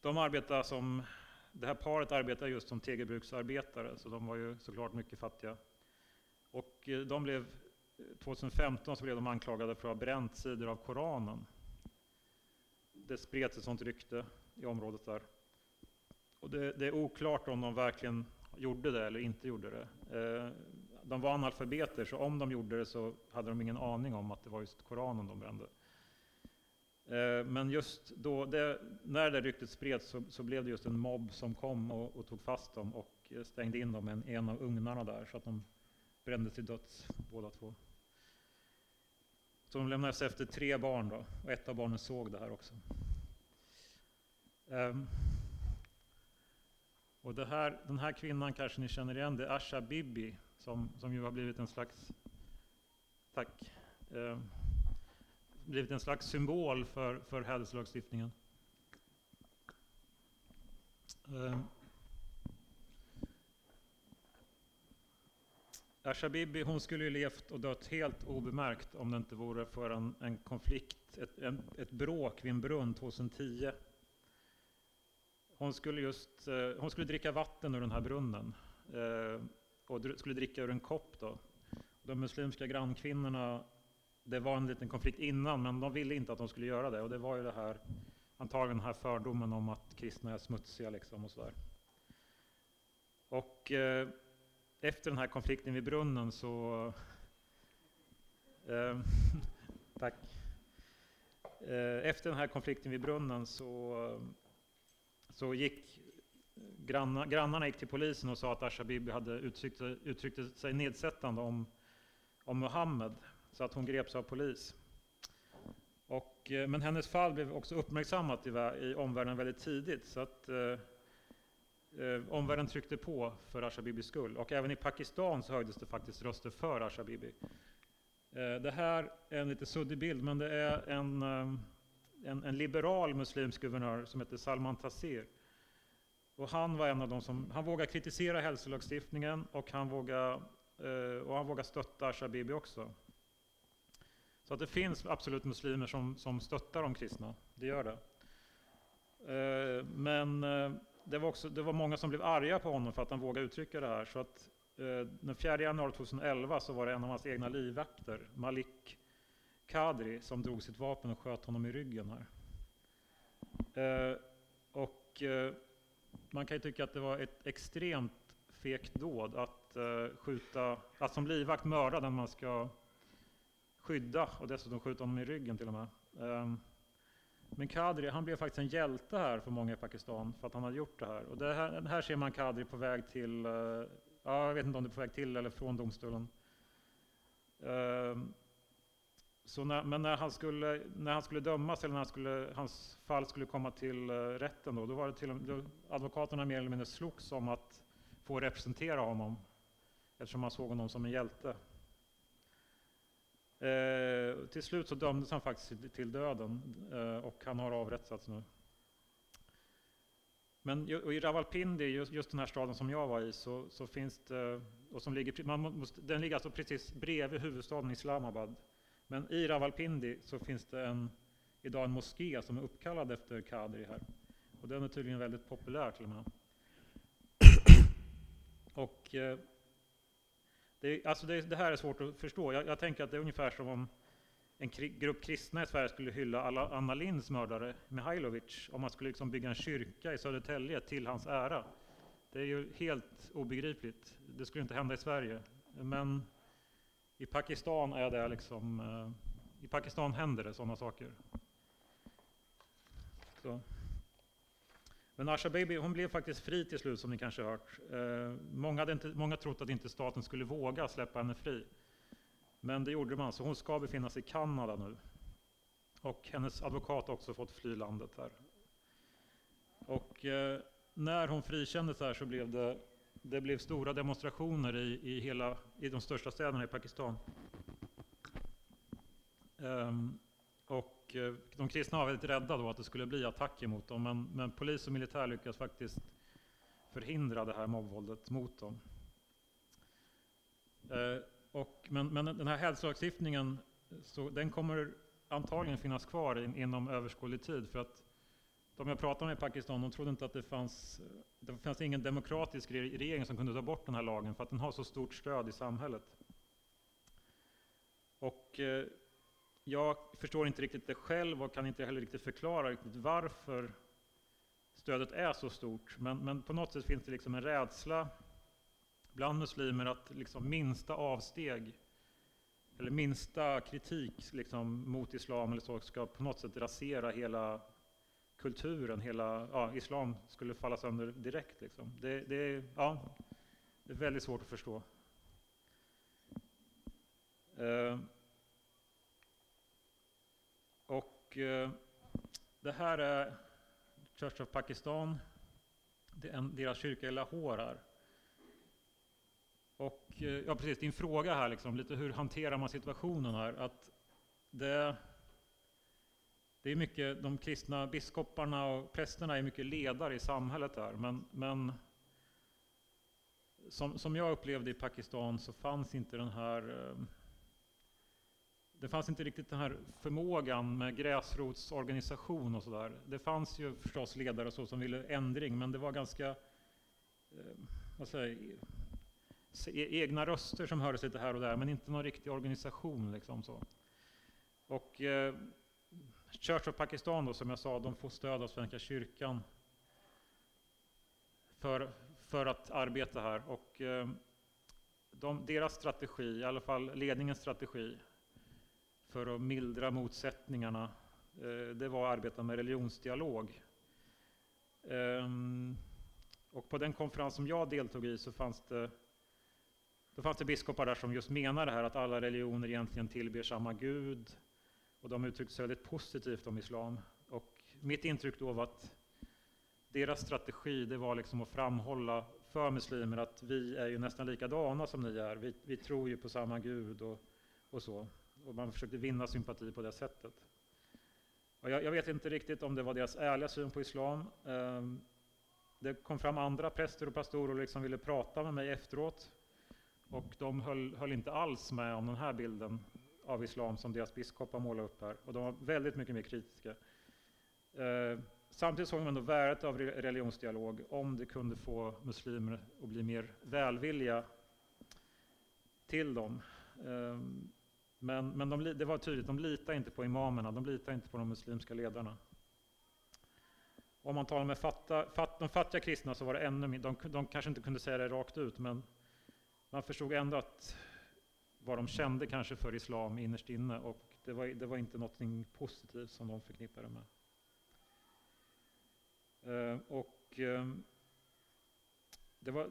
[SPEAKER 2] de arbetar som det här paret arbetar just som tegelbruksarbetare, så de var ju såklart mycket fattiga. Och eh, de blev, eh, 2015 så blev de anklagade för att ha bränt sidor av Koranen. Det spreds ett sånt rykte i området där. Och det, det är oklart om de verkligen gjorde det eller inte gjorde det. Eh, de var analfabeter, så om de gjorde det så hade de ingen aning om att det var just Koranen de brände. Eh, men just då, det, när det ryktet spreds så, så, blev det just en mobb som kom och, och, tog fast dem och eh, stängde in dem i en av ugnarna där så att de brändes till döds båda två. Så de lämnades efter tre barn då, och ett av barnen såg det här också. Um, och det här, den här kvinnan kanske ni känner igen, det är Asha Bibi, som, som ju har blivit en slags, tack, eh, blivit en slags symbol för, för hädelselagstiftningen. Eh, Asha Bibi hon skulle ju levt och dött helt obemärkt om det inte vore för en, en konflikt, ett, en, ett bråk vid en brunn 2010. Hon skulle, just, eh, hon skulle dricka vatten ur den här brunnen eh, och skulle dricka ur en kopp. Då. De muslimska grannkvinnorna, det var en liten konflikt innan, men de ville inte att de skulle göra det. Och det var ju det här, antagligen den här fördomen om att kristna är smutsiga liksom och sådär. Och eh, efter den här konflikten vid brunnen så... Eh, tack. Eh, efter den här konflikten vid brunnen så, så gick granna, grannarna gick till polisen och sa att Ashabibi hade uttryckt, uttryckt sig nedsättande om, om Muhammed, så att hon greps av polis. Och, eh, men hennes fall blev också uppmärksammat i, i omvärlden väldigt tidigt. Så att, eh, eh, omvärlden tryckte på för Ashabibis skull. Och även i Pakistan så höjdes det faktiskt röster för Ashabibi. Eh, det här är en lite suddig bild, men det är en, eh, en, en, liberal muslimsk guvernör som hette Salman Taseer. Och han var en av de som, han vågade kritisera hälsolagstiftningen och han vågade, eh, och han vågade stötta Shabibi också. Så att det finns absolut muslimer som, som stöttar de kristna, det gör det. Eh, men eh, det var, också, det var många som blev arga på honom för att han vågade uttrycka det här. Så att, eh, den 4 januari 2011 så var det en av hans egna livvakter, Malik Kadri, som drog sitt vapen och sköt honom i ryggen här. Eh, och eh, man kan ju tycka att det var ett extremt fegt dåd att eh, skjuta, att som livvakt mörda den man ska skydda och dessutom skjuta honom i ryggen till och med. Ehm, men Kadri, han blev faktiskt en hjälte här för många i Pakistan för att han hade gjort det här. Och det här, här ser man Kadri på väg till, eh, ja, jag vet inte om det är på väg till eller från domstolen. Ehm, så när, men när han, skulle, när han skulle dömas, eller när han skulle, hans fall skulle komma till uh, rätten, då, då var det till då, advokaterna mer eller mindre slogs om att få representera honom, eftersom man såg honom som en hjälte. Eh, till slut så dömdes han faktiskt till döden eh, och han har avrättats nu. Men i Rawalpindi, just, just den här staden som jag var i, så, så finns det, och som ligger, man måste, den ligger alltså precis bredvid huvudstaden Islamabad. Men i Ravalpindi så finns det en, idag en moské som är uppkallad efter Kadri här. Och den är tydligen väldigt populär till och med. Och eh, det, alltså det, det, här är svårt att förstå. Jag, jag, tänker att det är ungefär som om en kri, grupp kristna i Sverige skulle hylla alla Anna Linds mördare, Mihailovic, om man skulle liksom bygga en kyrka i Södertälje till hans ära. Det är ju helt obegripligt. Det skulle inte hända i Sverige. Men i Pakistan är det liksom... Eh, I Pakistan händer det sådana saker. Så. Men Asha Baby hon blev faktiskt fri till slut som ni kanske hört. Eh, många, hade inte, många trott att inte staten skulle våga släppa henne fri. Men det gjorde man, så hon ska befinna sig i Kanada nu. Och hennes advokat har också fått fly landet här. Och eh, när hon frikändes här så blev det, det blev stora demonstrationer i, i, hela, i de största städerna i Pakistan. Um, och eh, de kristna var väldigt rädda då att det skulle bli attacker mot dem, men, men polis och militär lyckades faktiskt förhindra det här mobbvåldet mot dem. Uh, och, men, men den här hälsolagstiftningen, så den kommer antagligen finnas kvar in, inom överskådlig tid, för att de jag pratade med i Pakistan, de trodde inte att det fanns, det fanns ingen demokratisk regering som kunde ta bort den här lagen för att den har så stort stöd i samhället. Och eh, jag förstår inte riktigt det själv och kan inte heller riktigt förklara riktigt varför stödet är så stort. Men, men på något sätt finns det liksom en rädsla bland muslimer att liksom minsta avsteg eller minsta kritik liksom mot islam eller så ska på något sätt rasera hela kulturen, hela ja, islam skulle falla sönder direkt. Liksom. Det, det, ja, det är väldigt svårt att förstå. Eh, och eh, det här är Church of Pakistan, det är en, deras kyrka i Lahore här. Och eh, ja, precis, din fråga här, liksom, lite hur hanterar man situationen här? Att det, det är mycket, de kristna biskoparna och prästerna är mycket ledare i samhället där, men, men som, som jag upplevde i Pakistan så fanns inte den här eh, det fanns inte riktigt den här förmågan med gräsrotsorganisation och sådär. Det fanns ju förstås ledare så som ville ändring, men det var ganska eh, vad säger, e-, egna röster som hördes lite här och där, men inte någon riktig organisation. Liksom så. Och eh, Church of Pakistan, då, som jag sa, de får stöd av Svenska kyrkan för, för att arbeta här. Och eh, de, deras strategi, i alla fall ledningens strategi, för att mildra motsättningarna, eh, det var att arbeta med religionsdialog. Eh, och på den konferens som jag deltog i så fanns det då fanns det biskopar där som just menade här att alla religioner egentligen tillber samma gud. Och de uttryckte sig väldigt positivt om islam. Och mitt intryck då var att deras strategi det var liksom att framhålla för muslimer att vi är ju nästan likadana som ni är. Vi, vi tror ju på samma gud och, och så. Och man försökte vinna sympati på det sättet. Och jag, jag, vet inte riktigt om det var deras ärliga syn på islam. Um, det kom fram andra präster och pastorer och liksom ville prata med mig efteråt. Och de höll, höll, inte alls med om den här bilden av islam som deras biskopar målar upp här. Och de var väldigt mycket mer kritiska. Eh, samtidigt såg de då värdet av religionsdialog om det kunde få muslimer att bli mer välvilliga till dem. Eh, men, men de, det var tydligt, de litar inte på imamerna, de litar inte på de muslimska ledarna. Om man talar med fatta, fat, de fattiga kristna så var det ännu mer, de, de kanske inte kunde säga det rakt ut, men man förstod ändå att vad de kände kanske för islam innerst inne och det var, det var inte något positivt som de förknippade med. Eh, och ehm, det var,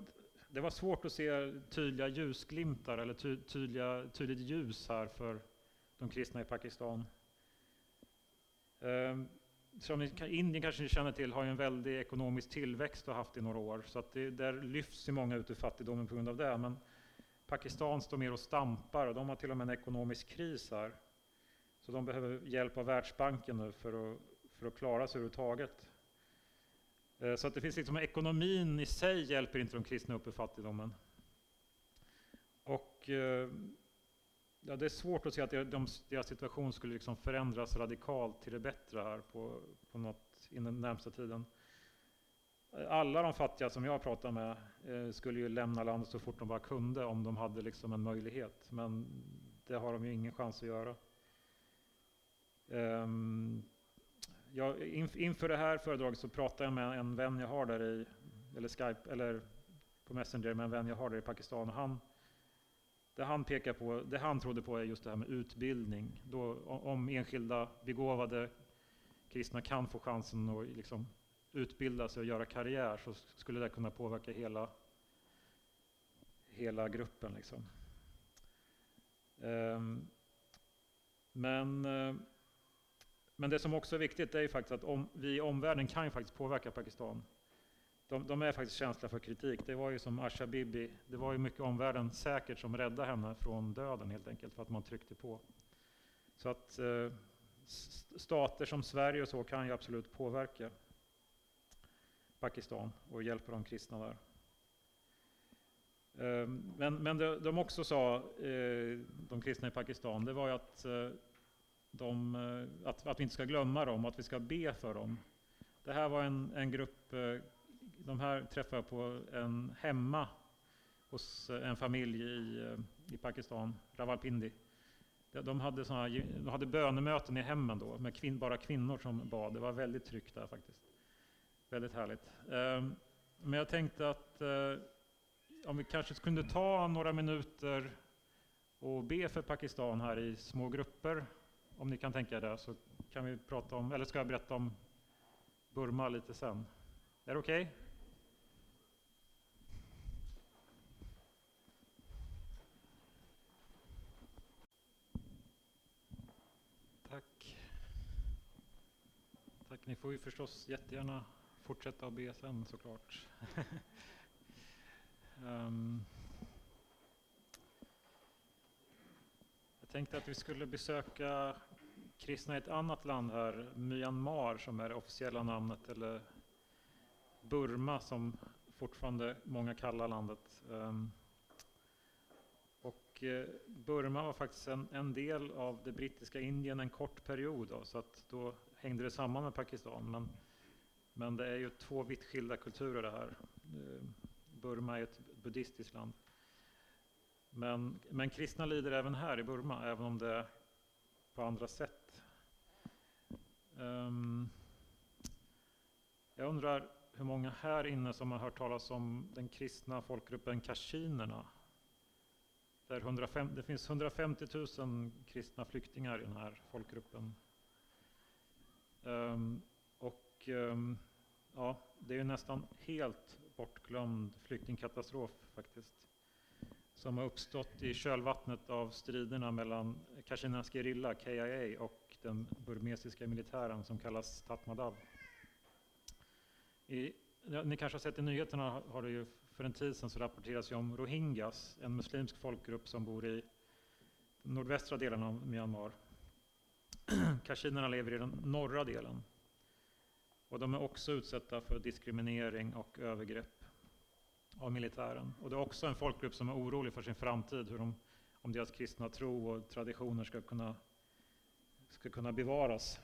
[SPEAKER 2] det var svårt att se tydliga ljusglimtar eller ty, tydliga, tydligt ljus här för de kristna i Pakistan. Eh, som Indien kanske ni känner till har ju en väldig ekonomisk tillväxt och haft i några år. Så att det, där lyfts ju många ut ur fattigdomen på grund av det. Men Pakistan står mer och stampar och de har till och med en ekonomisk kris här. Så de behöver hjälp av Världsbanken nu för att, för att klara sig överhuvudtaget. Eh, så att det finns liksom, ekonomin i sig hjälper inte de kristna upp ur fattigdomen. Och eh, ja, det är svårt att se att deras situation skulle liksom förändras radikalt till det bättre här på, på något, inom den närmsta tiden. Alla de fattiga som jag pratar med eh, skulle ju lämna landet så fort de bara kunde om de hade liksom en möjlighet. Men det har de ju ingen chans att göra. Um, jag, inför det här föredraget så pratade jag med en vän jag har där i, eller Skype, eller på Messenger med en vän jag har där i Pakistan. Och han, det han pekar på, det han trodde på är just det här med utbildning. Då, om enskilda begåvade kristna kan få chansen att liksom utbilda sig och göra karriär så skulle det kunna påverka hela, hela gruppen. Liksom. Um, men uh, men det som också är viktigt är ju faktiskt att om, vi i omvärlden kan ju faktiskt påverka Pakistan. De, de, är faktiskt känsliga för kritik. Det var ju som Asha Bibi, det var ju mycket omvärlden säkert som räddade henne från döden helt enkelt för att man tryckte på. Så att eh, stater som Sverige och så kan ju absolut påverka Pakistan och hjälpa de kristna där. Ehm, men, men det de också sa, eh, de kristna i Pakistan, det var ju att eh, de, eh, att, att vi inte ska glömma dem, att vi ska be för dem. Det här var en, en grupp, de här träffade jag på en hemma hos en familj i, i Pakistan, Rawalpindi. De hade, såna, de hade bönemöten i hemmen då, med kvin, bara kvinnor som bad. Det var väldigt tryggt där faktiskt. Väldigt härligt. Ehm, men jag tänkte att eh, om vi kanske kunde ta några minuter och be för Pakistan här i små grupper, om ni kan tänka er det, så kan vi prata om, eller ska jag berätta om Burma lite sen? Är det okej? Okay? Tack. Tack, ni får ju förstås jättegärna fortsätta att be sen såklart. um, jag tänkte att vi skulle besöka kristna i ett annat land här, Myanmar som är det officiella namnet, eller Burma som fortfarande många kallar landet. Um, och eh, Burma var faktiskt en, en, del av det brittiska Indien en kort period, då, så att då hängde det samman med Pakistan. Men men det är ju två vitt skilda kulturer det här. Eh, Burma är ett buddhistiskt land. Men, men kristna lider även här i Burma, även om det är på andra sätt. Um, jag undrar hur många här inne som har hört talas om den kristna folkgruppen kashinerna. Där 105, det finns 150 000 kristna flyktingar i den här folkgruppen. Um, och ehm, ja, det är nästan helt bortglömd flyktingkatastrof faktiskt. Som har uppstått i kölvattnet av striderna mellan Kashinas gerilla, KIA, och den burmesiska militären som kallas Tatmadaw. I, ni kanske har sett i nyheterna har det ju för en tid sedan så rapporteras ju om rohingyas, en muslimsk folkgrupp som bor i nordvästra delen av Myanmar. Kashinerna lever i den norra delen. Och de är också utsatta för diskriminering och övergrepp av militären. Och det är också en folkgrupp som är orolig för sin framtid, hur de, om deras kristna tro och traditioner ska kunna, ska kunna bevaras.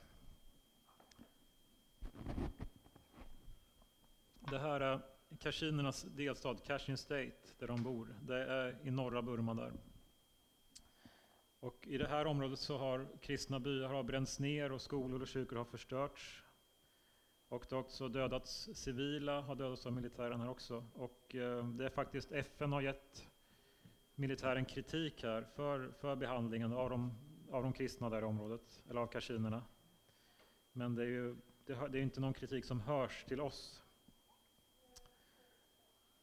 [SPEAKER 2] Det här är Kashinernas delstat, Kashin State, där de bor. Det är i norra Burma där. Och I det här området så har kristna byar har bränts ner och skolor och kyrkor har förstörts. Och det har också dödats civila, har dödats av militären här också. Och eh, det är faktiskt FN har gett militären kritik här för, för behandlingen av de, av de kristna där i området, eller av kashinerna. Men det är ju det, det är inte någon kritik som hörs till oss.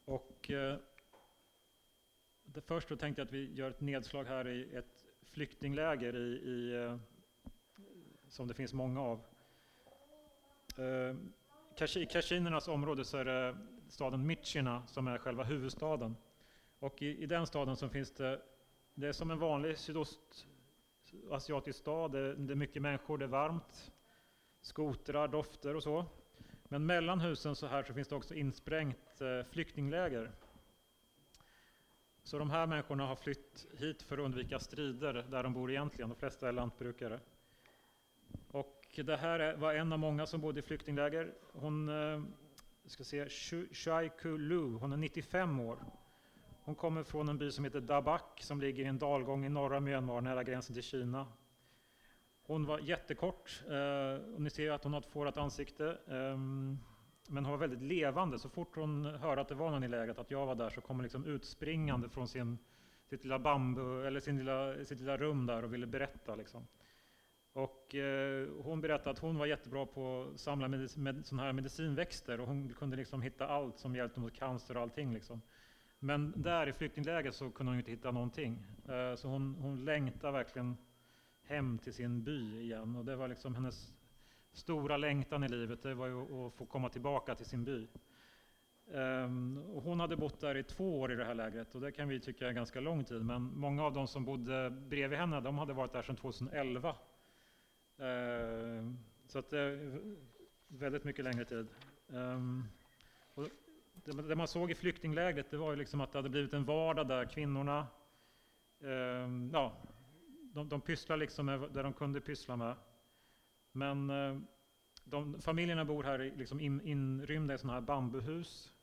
[SPEAKER 2] Och eh, det först då tänkte jag att vi gör ett nedslag här i ett flyktingläger i, i eh, som det finns många av Eh, I Kashinernas område så är det staden Michina som är själva huvudstaden. Och i, i den staden så finns det, det är som en vanlig sydostasiatisk stad, det, det är mycket människor, det är varmt, skotrar, dofter och så. Men mellan husen så här så finns det också insprängt eh, flyktingläger. Så de här människorna har flytt hit för att undvika strider där de bor egentligen, de flesta är lantbrukare. Och det här var en av många som bodde i flyktingläger. Hon, eh, ska se, Shai Lu, hon är 95 år. Hon kommer från en by som heter Dabak som ligger i en dalgång i norra Myanmar nära gränsen till Kina. Hon var jättekort eh, och ni ser att hon har ett fårat ansikte. Ehm, men hon var väldigt levande. Så fort hon hörde att det var någon i lägret, att jag var där, så kom hon liksom utspringande från sin, sitt lilla bambu, eller sin lilla, sitt lilla rum där och ville berätta. Liksom. Och eh, hon berättade att hon var jättebra på att samla med, med såna här medicinväxter och hon kunde liksom hitta allt som hjälpte mot cancer och allting. Liksom. Men där i flyktingläget så kunde hon inte hitta någonting. Eh, så hon, hon längtade verkligen hem till sin by igen. Och det var liksom hennes stora längtan i livet, det var ju att få komma tillbaka till sin by. Um, och hon hade bott där i två år i det här lägret och det kan vi tycka är ganska lång tid. Men många av de som bodde bredvid henne, de hade varit där sedan 2011. Eh, så att det är väldigt mycket längre tid. Ehm, och det man såg i flyktinglägret det var ju liksom att det hade blivit en vardag där kvinnorna ehm, ja, de, de pysslade liksom med det de kunde pyssla med. Men eh, de, familjerna bor här liksom in, inrymda i sådana här bambuhus.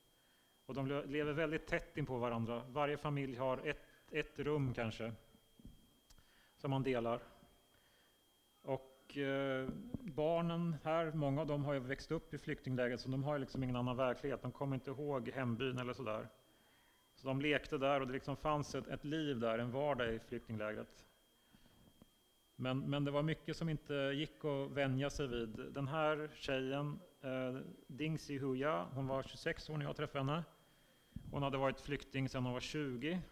[SPEAKER 2] Och de lever väldigt tätt in på varandra. Varje familj har ett, ett rum kanske, som man delar. Och eh, barnen här, många av dem har ju växt upp i flyktinglägret, så de har liksom ingen annan verklighet. De kommer inte ihåg hembyn eller sådär. Så de lekte där och det liksom fanns ett, ett liv där, en vardag i flyktinglägret. Men, men det var mycket som inte gick att vänja sig vid. Den här tjejen, eh, Dingsi Huya, hon var 26 år när jag träffade henne. Hon hade varit flykting sedan hon var 20.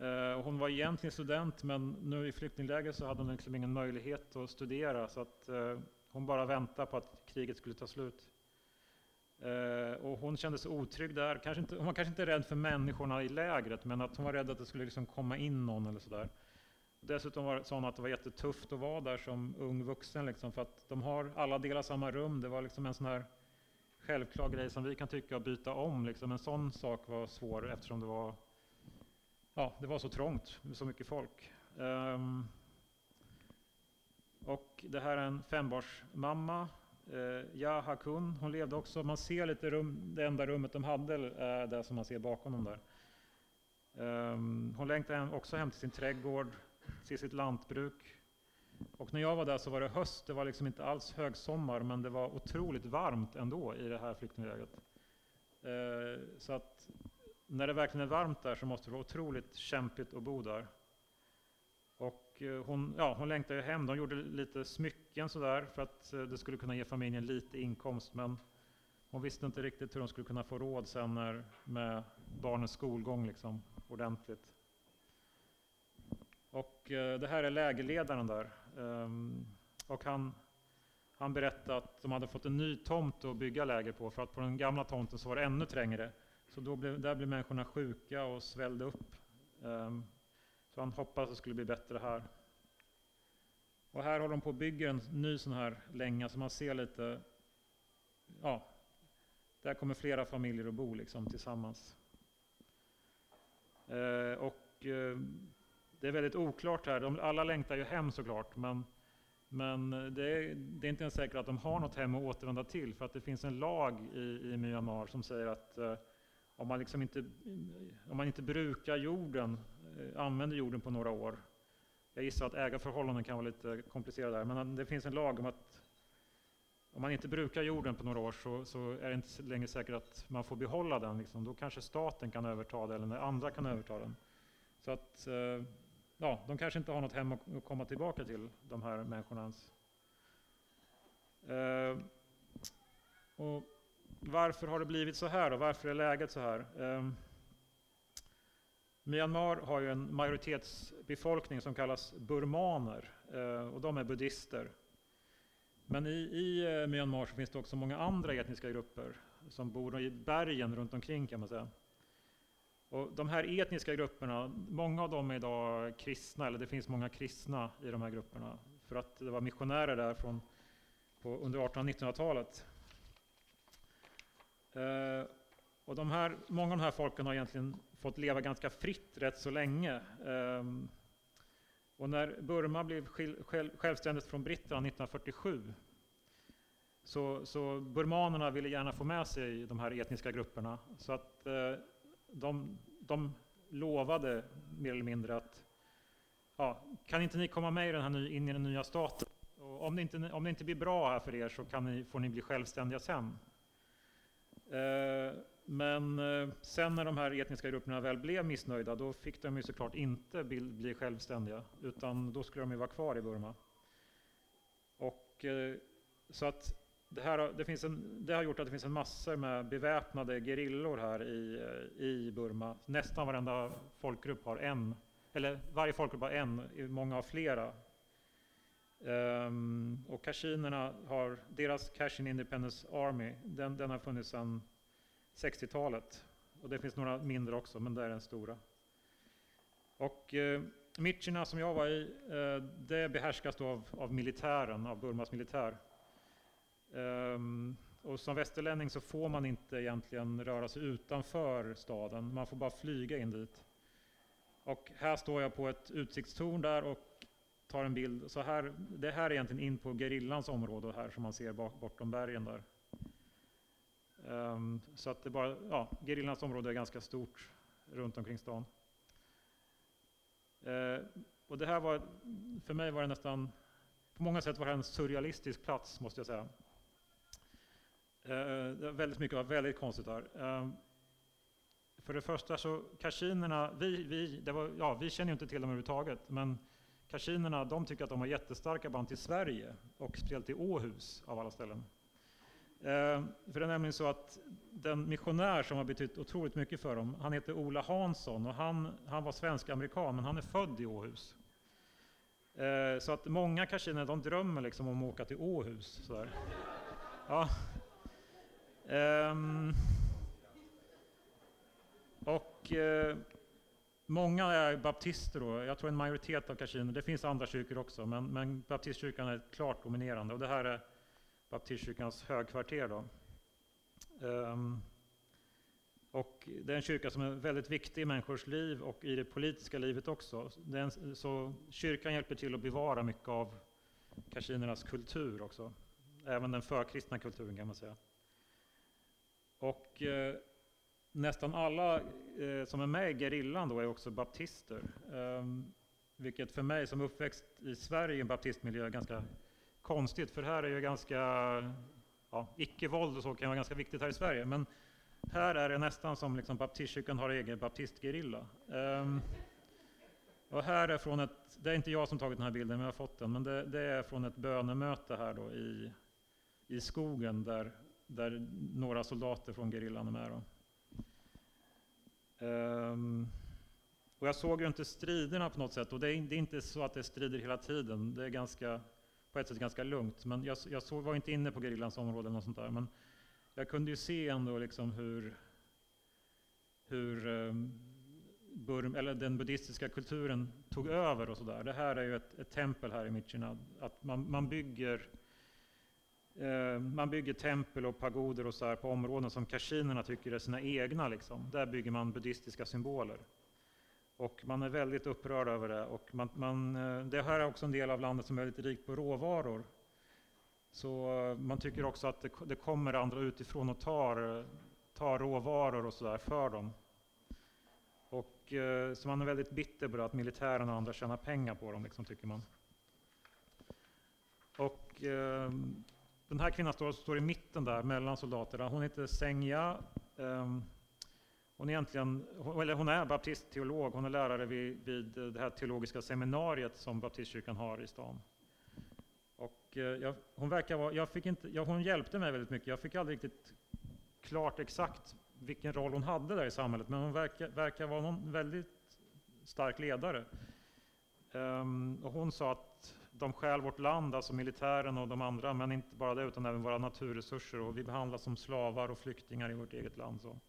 [SPEAKER 2] Eh, hon var egentligen student, men nu i flyktingläger så hade hon liksom ingen möjlighet att studera. Så att, eh, hon bara väntade på att kriget skulle ta slut. Eh, och hon kände sig otrygg där. Kanske inte, hon var kanske inte rädd för människorna i lägret, men att hon var rädd att det skulle liksom komma in någon eller sådär. Dessutom var det att det var jättetufft att vara där som ung vuxen, liksom, för att de har alla delar samma rum. Det var liksom en sån här självklar grej som vi kan tycka att byta om. Liksom. En sån sak var svår eftersom det var, ja, det var så trångt med så mycket folk. Um, och det här är en fembarnsmamma, eh, Jaha Kun. Hon levde också, man ser lite rum, det enda rummet de hade är det som man ser bakom dem där. Um, hon längtade också hem till sin trädgård, till sitt lantbruk. Och när jag var där så var det höst, det var liksom inte alls högsommar, men det var otroligt varmt ändå i det här flyktinglägret. Eh, så att när det verkligen är varmt där så måste det vara otroligt kämpigt att bo där. Och eh, hon, ja, hon längtade ju hem, de gjorde lite smycken sådär för att eh, det skulle kunna ge familjen lite inkomst, men hon visste inte riktigt hur de skulle kunna få råd sen när, med barnens skolgång liksom, ordentligt. Och eh, det här är lägerledaren där. Ehm, och han, han berättade att de hade fått en ny tomt att bygga läger på, för att på den gamla tomten så var det ännu trängre. Så då blev, där blev människorna sjuka och svällde upp. Ehm, så han hoppades att det skulle bli bättre här. Och här håller de på att bygga en ny sån här länga, så man ser lite, ja, där kommer flera familjer att bo liksom tillsammans. Ehm, och ehm, det är väldigt oklart här. De, alla längtar ju hem såklart, men, men det, är, det är inte ens säkert att de har något hem att återvända till, för att det finns en lag i, i Myanmar som säger att eh, om, man liksom inte, om man inte brukar jorden, eh, använder jorden på några år, jag gissar att ägarförhållanden kan vara lite komplicerade där, men det finns en lag om att om man inte brukar jorden på några år så, så är det inte längre säkert att man får behålla den. Liksom. Då kanske staten kan överta den eller andra kan överta den. Så att eh, ja, de kanske inte har något hem att komma tillbaka till, de här människorna ens. Eh, och varför har det blivit så här och varför är läget så här? Eh, Myanmar har ju en majoritetsbefolkning som kallas burmaner eh, och de är buddhister. Men i, i eh, Myanmar så finns det också många andra etniska grupper som bor i bergen runt omkring kan man säga. Och de här etniska grupperna, många av dem är idag kristna, eller det finns många kristna i de här grupperna, för att det var missionärer där från, på, under 1800 1900-talet. Eh, och de här, många av de här folken har egentligen fått leva ganska fritt rätt så länge. Ehm, och när Burma blev självständigt från britterna 1947 så, så burmanerna ville gärna få med sig de här etniska grupperna. Så att eh, de, de lovade mer eller mindre att ja, kan inte ni komma med i den här, in i den nya staten? Och om, det inte, om det inte blir bra här för er så kan ni, får ni bli självständiga sen. Eh, men eh, sen när de här etniska grupperna väl blev missnöjda, då fick de ju såklart inte bli, självständiga, utan då skulle de ju vara kvar i Burma. Och, eh, så att det, här, det, finns en, det har gjort att det finns en massor med beväpnade gerillor här i, i Burma. Nästan varenda folkgrupp har en, eller varje folkgrupp har en, många har flera. Um, och kashinerna har, deras Kashin Independence Army, den, den har funnits sedan 60-talet. Och det finns några mindre också, men det är den stora. Och eh, Michina som jag var i, eh, det behärskas då av, av militären, av Burmas militär. Um, och som västerlänning så får man inte egentligen röra sig utanför staden, man får bara flyga in dit. Och här står jag på ett utsiktstorn där och tar en bild. Så här, det här är egentligen in på gerillans område här som man ser bak, bortom bergen där. Um, så att det bara, ja, gerillans område är ganska stort runt omkring stan. Uh, och det här var, för mig var det nästan, på många sätt var det en surrealistisk plats måste jag säga. Uh, väldigt mycket var väldigt konstigt där. Uh, ehm, för det första så kashinerna, vi, vi, det var, ja, vi känner ju inte till dem överhuvudtaget, men kashinerna de tycker att de har jättestarka band till Sverige och speciellt till Åhus av alla ställen. Eh, för det är nämligen så att den missionär som har betytt otroligt mycket för dem, han heter Ola Hansson och han, han var svensk-amerikan men han är född i Åhus. Eh, så att många kashiner de drömmer liksom om att åka till Åhus. Sådär. Ja. Eh, och eh, många är baptister då. Jag tror en majoritet av kashiner. Det finns andra kyrkor också, men, men baptistkyrkan är klart dominerande. Och det här är baptistkyrkans högkvarter. Då. Um, och det är en kyrka som är väldigt viktig i människors liv och i det politiska livet också. En, så kyrkan hjälper till att bevara mycket av kashinernas kultur också. Även den förkristna kulturen kan man säga. Och eh, nästan alla eh, som är med i gerillan då är också baptister. Eh, vilket för mig som uppväxt i Sverige i en baptistmiljö är ganska konstigt, för här är ju ganska, ja, icke-våld och så kan vara ganska viktigt här i Sverige, men här är det nästan som liksom baptistkyrkan har egen baptistgerilla. Eh, och här är från ett, det är inte jag som tagit den här bilden, men jag har fått den, men det, det är från ett bönemöte här då i, i skogen där, där några soldater från gerillan är med. Då. Um, och jag såg ju inte striderna på något sätt, och det är, det är, inte så att det strider hela tiden. Det är ganska, på ett sätt ganska lugnt. Men jag, jag såg, var inte inne på gerillans område eller sånt där. Men jag kunde ju se ändå liksom hur, hur um, Burm, eller den buddhistiska kulturen tog över och sådär. Det här är ju ett, ett tempel här i Michinad. Att man, man bygger Eh, man bygger tempel och pagoder och så här på områden som kashinerna tycker är sina egna. Liksom. Där bygger man buddhistiska symboler. Och man är väldigt upprörd över det. Och man, man, eh, det här är också en del av landet som är väldigt rikt på råvaror. Så eh, man tycker också att det, det kommer andra utifrån och tar, tar råvaror och sådär för dem. Och, så man är väldigt bitter på det, att militären och andra tjänar pengar på dem, liksom, tycker man. Och den här kvinnan står, står, i mitten där mellan soldaterna. Hon heter Senja. Um, ehm, hon är, egentligen, eller hon är baptistteolog. Hon är lärare vid, vid det här teologiska seminariet som baptistkyrkan har i stan. Och eh, jag, hon, verkar vara, jag fick inte, jag, hon hjälpte mig väldigt mycket. Jag fick aldrig riktigt klart exakt vilken roll hon hade där i samhället, men hon verkar, verkar vara en väldigt stark ledare. Um, och hon sa att de stjäl vårt land, alltså militären och de andra, men inte bara det utan även våra naturresurser och vi behandlas som slavar och flyktingar i vårt eget land. Så.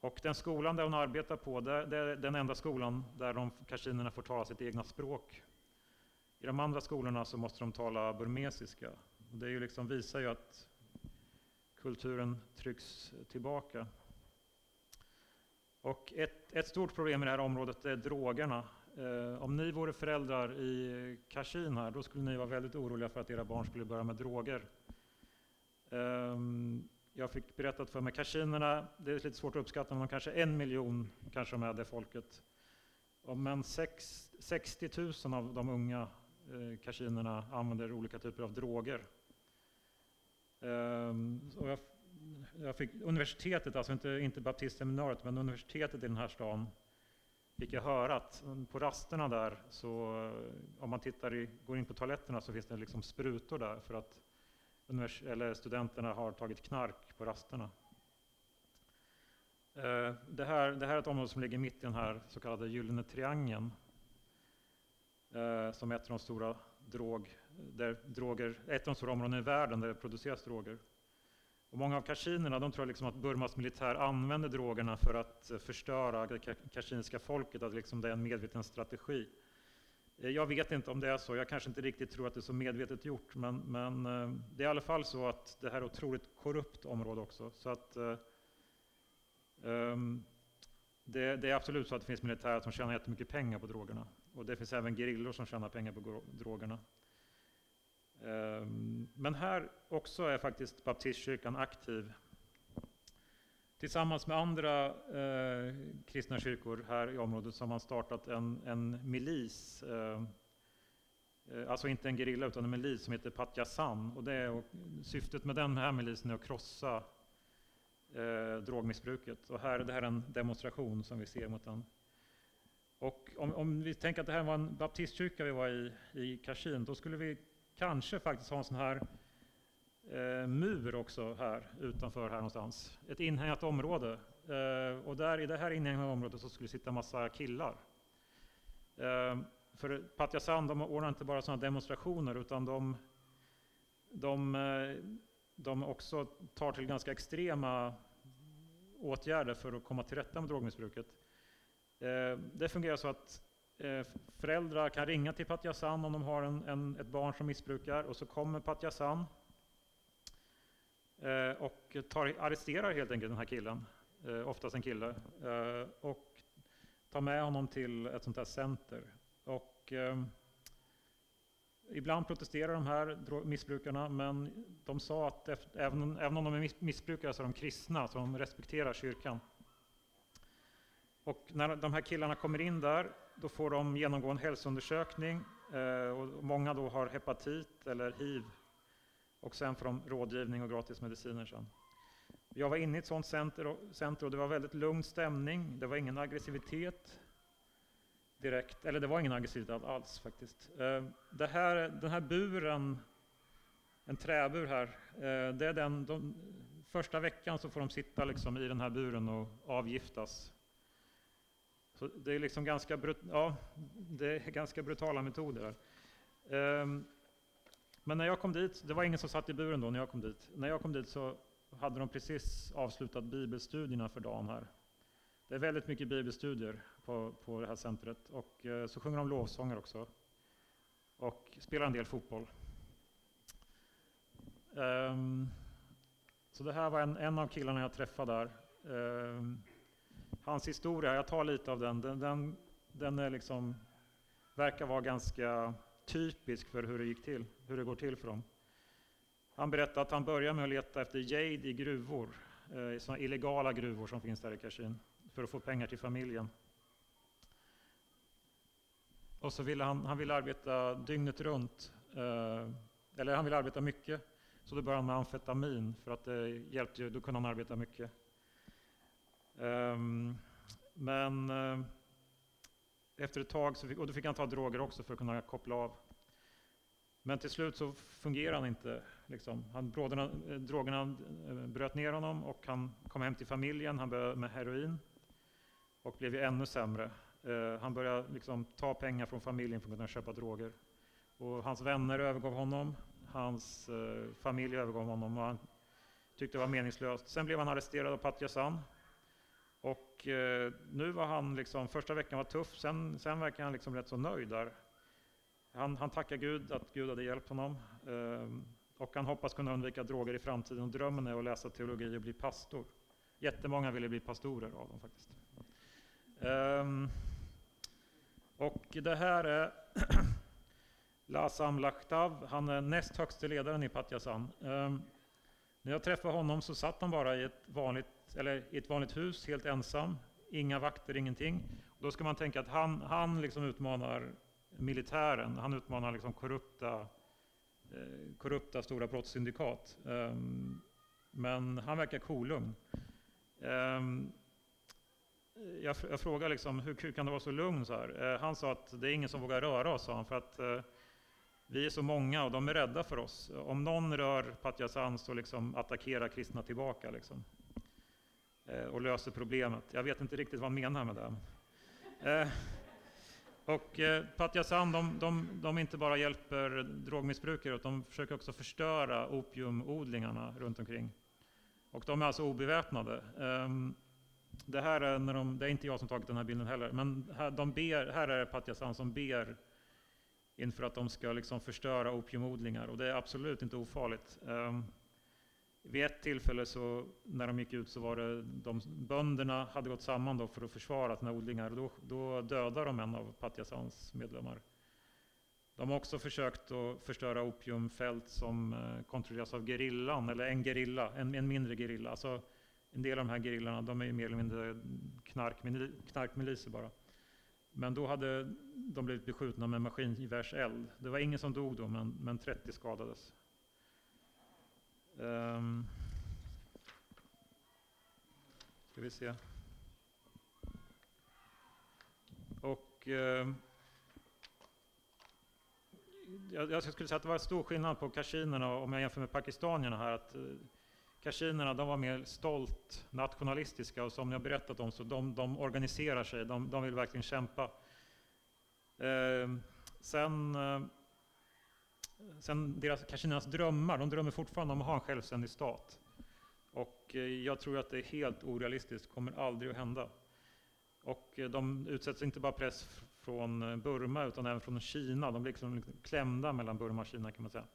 [SPEAKER 2] Och den skolan där hon arbetar på, det, det är den enda skolan där de kashinerna får tala sitt egna språk. I de andra skolorna så måste de tala burmesiska. Det är ju liksom, visar ju att kulturen trycks tillbaka. Och ett, ett stort problem i det här området är drogerna. Eh, om ni vore föräldrar i Kashin här, då skulle ni vara väldigt oroliga för att era barn skulle börja med droger. Eh, jag fick berättat för mig, kashinerna, det är lite svårt att uppskatta, men kanske en miljon kanske med det folket. Men sex, 60 000 av de unga eh, kashinerna använder olika typer av droger. Ehm, och jag, jag, fick universitetet, alltså inte, inte baptistseminariet, men universitetet i den här stan fick jag höra att på rasterna där, så om man tittar i, går in på toaletterna så finns det liksom sprutor där för att eller studenterna har tagit knark på rasterna. Eh, det här, det här är ett område som ligger mitt i den här så kallade gyllene triangeln. Eh, som är ett av de stora drog, där droger, ett av de stora områdena i världen där det produceras droger. Och många av kashinerna de tror liksom att Burmas militär använder drogerna för att eh, förstöra det kashinska folket, att liksom det är en medveten strategi. Eh, jag vet inte om det är så, jag kanske inte riktigt tror att det är så medvetet gjort, men, men eh, det är i alla fall så att det här är ett otroligt korrupt område också. Så att, um, det, det, är absolut så att det finns militärer som tjänar jättemycket pengar på drogerna. Och det finns även gerillor som tjänar pengar på drogerna. Ehm, men här också är faktiskt baptistkyrkan aktiv. Tillsammans med andra eh, kristna kyrkor här i området så har man startat en, en milis, eh, eh alltså inte en gerilla utan en milis som heter Patjasan. Och det är, och syftet med den här milisen är att krossa eh, drogmissbruket. Och här, det här är en demonstration som vi ser mot den. Och om, om vi tänker att det här var en baptistkyrka vi var i, i Kashin, då skulle vi kanske faktiskt ha en sån här eh, mur också här utanför här någonstans. Ett inhägnat område. Eh, och där i det här inhägnade området så skulle det sitta massa killar. Eh, för Patjasan de ordnar inte bara sådana demonstrationer utan de, de, eh, de också tar till ganska extrema åtgärder för att komma till rätta med drogmissbruket. Eh, det fungerar så att Eh, föräldrar kan ringa till Patjasan om de har en, en, ett barn som missbrukar och så kommer Patjasan San eh, och tar, arresterar helt enkelt den här killen, eh, oftast en kille, och tar med honom till ett sånt här center. Och, Ibland protesterar de här missbrukarna, men de sa att efter, även, även om de är missbrukare så är de kristna, så de respekterar kyrkan. Och när de här killarna kommer in där då får de genomgå en hälsoundersökning. Eh, och många då har hepatit eller hiv. Och sen får de rådgivning och gratis mediciner sen. Jag var inne i ett sådant center och, center och det var väldigt lugn stämning. Det var ingen aggressivitet direkt, eller det var ingen aggressivitet alls faktiskt. Eh, det här, den här buren, en träbur här, eh, det är den, de, första veckan så får de sitta liksom i den här buren och avgiftas så det är liksom ganska, brut ja, det är ganska brutala metoder. Um, men när jag kom dit, det var ingen som satt i buren då när jag kom dit. När jag kom dit så hade de precis avslutat bibelstudierna för dagen här. Det är väldigt mycket bibelstudier på, på det här centret. Och uh, så sjunger de lovsånger också. Och spelar en del fotboll. Um, så det här var en, en av killarna jag träffade där. Um, hans historia, jag tar lite av den, den, den, den är liksom, verkar vara ganska typisk för hur det gick till, hur det går till för dem. Han berättar att han började med att leta efter jade i gruvor, eh, såna illegala gruvor som finns där i Kashin, för att få pengar till familjen. Och så ville han, han ville arbeta dygnet runt, eh, eller han ville arbeta mycket, så då började han med amfetamin för att det hjälpte, då kunde han arbeta mycket. Ehm, men eh, efter ett tag, så fick, och då fick han ta droger också för att kunna koppla av. Men till slut så fungerade han inte. Liksom. Han, bråderna, eh, drogerna eh, bröt ner honom och han kom hem till familjen. Han började med heroin och blev ju ännu sämre. Uh, han började liksom ta pengar från familjen för att kunna köpa droger. Och hans vänner övergav honom. Hans uh, familj övergav honom och han tyckte det var meningslöst. Sen blev han arresterad av Patjasan och eh, nu var han liksom, första veckan var tuff, sen, sen verkar han liksom rätt så nöjd där. Han, han tackar Gud att Gud hade hjälpt honom. Eh, och han hoppas kunna undvika droger i framtiden. Och drömmen är att läsa teologi och bli pastor. Jättemånga ville bli pastorer av dem faktiskt. Eh, och det här är Lasam Lakhtav, han är näst högste ledaren i Patjasan. Ehm, när jag träffade honom så satt han bara i ett vanligt eller i ett vanligt hus, helt ensam. Inga vakter, ingenting. då ska man tänka att han, han liksom utmanar militären. Han utmanar liksom korrupta, eh, korrupta stora brottssyndikat. Um, ehm, men han verkar kolugn. Um, jag, jag frågade liksom, hur, hur, kan du vara så lugn? Så här? Uh, han sa att det är ingen som vågar röra oss, sa han, för att uh, vi är så många och de är rädda för oss. Om någon rör Patjasan så liksom attackerar kristna tillbaka. Liksom. Eh, och löser problemet. Jag vet inte riktigt vad han menar med det. Eh, och eh, Patjasan, de, de, de inte bara hjälper drogmissbrukare, utan de försöker också förstöra opiumodlingarna runt omkring. Och de är alltså obeväpnade. Ehm, det här är, när de, det är inte jag som tagit den här bilden heller, men här, de ber, här är det Patjasan som ber inför att de ska liksom förstöra opiumodlingar. Och det är absolut inte ofarligt. Um, vid ett tillfälle så när de gick ut så var det de bönderna hade gått samman då för att försvara sina odlingar. Då, då dödade de en av Patyasans medlemmar. De har också försökt att förstöra opiumfält som eh, kontrolleras av gerillan, eller en gerilla, en, en mindre gerilla. Alltså, en del av de här gerillorna de är mer eller mindre knarkmiliser bara. Men då hade de blivit beskjutna med maskingevärseld. Det var ingen som dog då, men, men 30 skadades. Um, ska vi se. Och uh, jag, jag, skulle säga att det var stor skillnad på kashinerna om jag jämför med pakistanierna här. Att, uh, kashinerna de var mer stolt nationalistiska och som jag berättat om så de, de organiserar sig, de, de vill verkligen kämpa. Ehm, eh, sen Sen deras, Kashinas drömmar, de drömmer fortfarande om att ha en självständig stat. Och eh, jag tror att det är helt orealistiskt, kommer aldrig att hända. Och eh, de utsätts inte bara press från eh, Burma utan även från Kina. De blir liksom klämda mellan Burma och Kina kan man säga.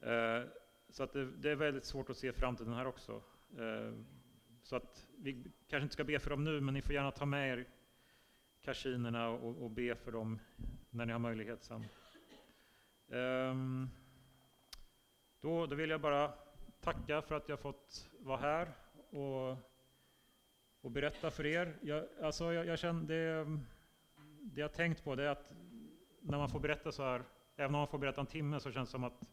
[SPEAKER 2] Ehm, så att det, det är väldigt svårt att se framtiden här också. Eh, så att vi kanske inte ska be för dem nu, men ni får gärna ta med er kashinerna och, och be för dem när ni har möjlighet sen. Um, då, då vill jag bara tacka för att jag fått vara här och, och berätta för er. Jag, alltså jag, jag känner det, det jag tänkt på det är att när man får berätta så här, även om man får berätta en timme så känns det som att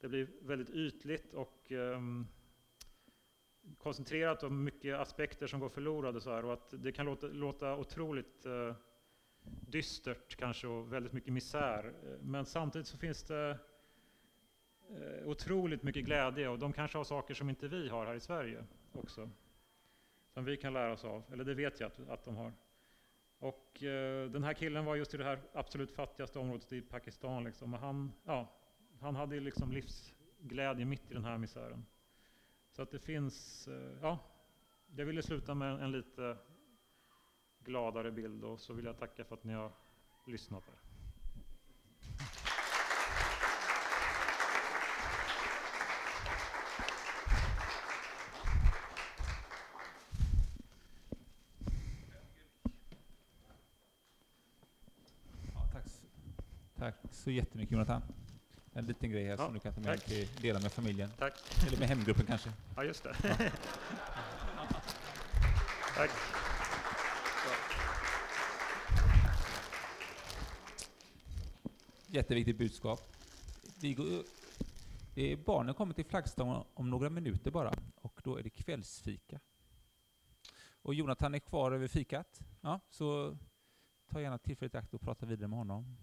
[SPEAKER 2] det blir väldigt ytligt och um, koncentrerat och mycket aspekter som går förlorade så här och att det kan låta, låta otroligt uh, dystert kanske och väldigt mycket misär. Men samtidigt så finns det uh, otroligt mycket glädje och de kanske har saker som inte vi har här i Sverige också. Som vi kan lära oss av, eller det vet jag att, att de har. Och uh, den här killen var just i det här absolut fattigaste området i Pakistan. Liksom. Och han, ja, han hade liksom livsglädje mitt i den här misären. Så att det finns, eh, ja, jag ville sluta med en, en lite gladare bild och så vill jag tacka för att ni har lyssnat här.
[SPEAKER 1] Tack, tack så jättemycket Jonathan. En liten grej här ja, som du kan ta med tack. till dela med familjen.
[SPEAKER 2] Tack.
[SPEAKER 1] Eller med hemgruppen kanske.
[SPEAKER 2] Ja, just det. Ja. tack.
[SPEAKER 1] Jätteviktigt budskap. Vi går, är barnen kommer till flaggstången om några minuter bara, och då är det kvällsfika. Och Jonathan är kvar över fikat, ja, så ta gärna tillfället i akt och prata vidare med honom.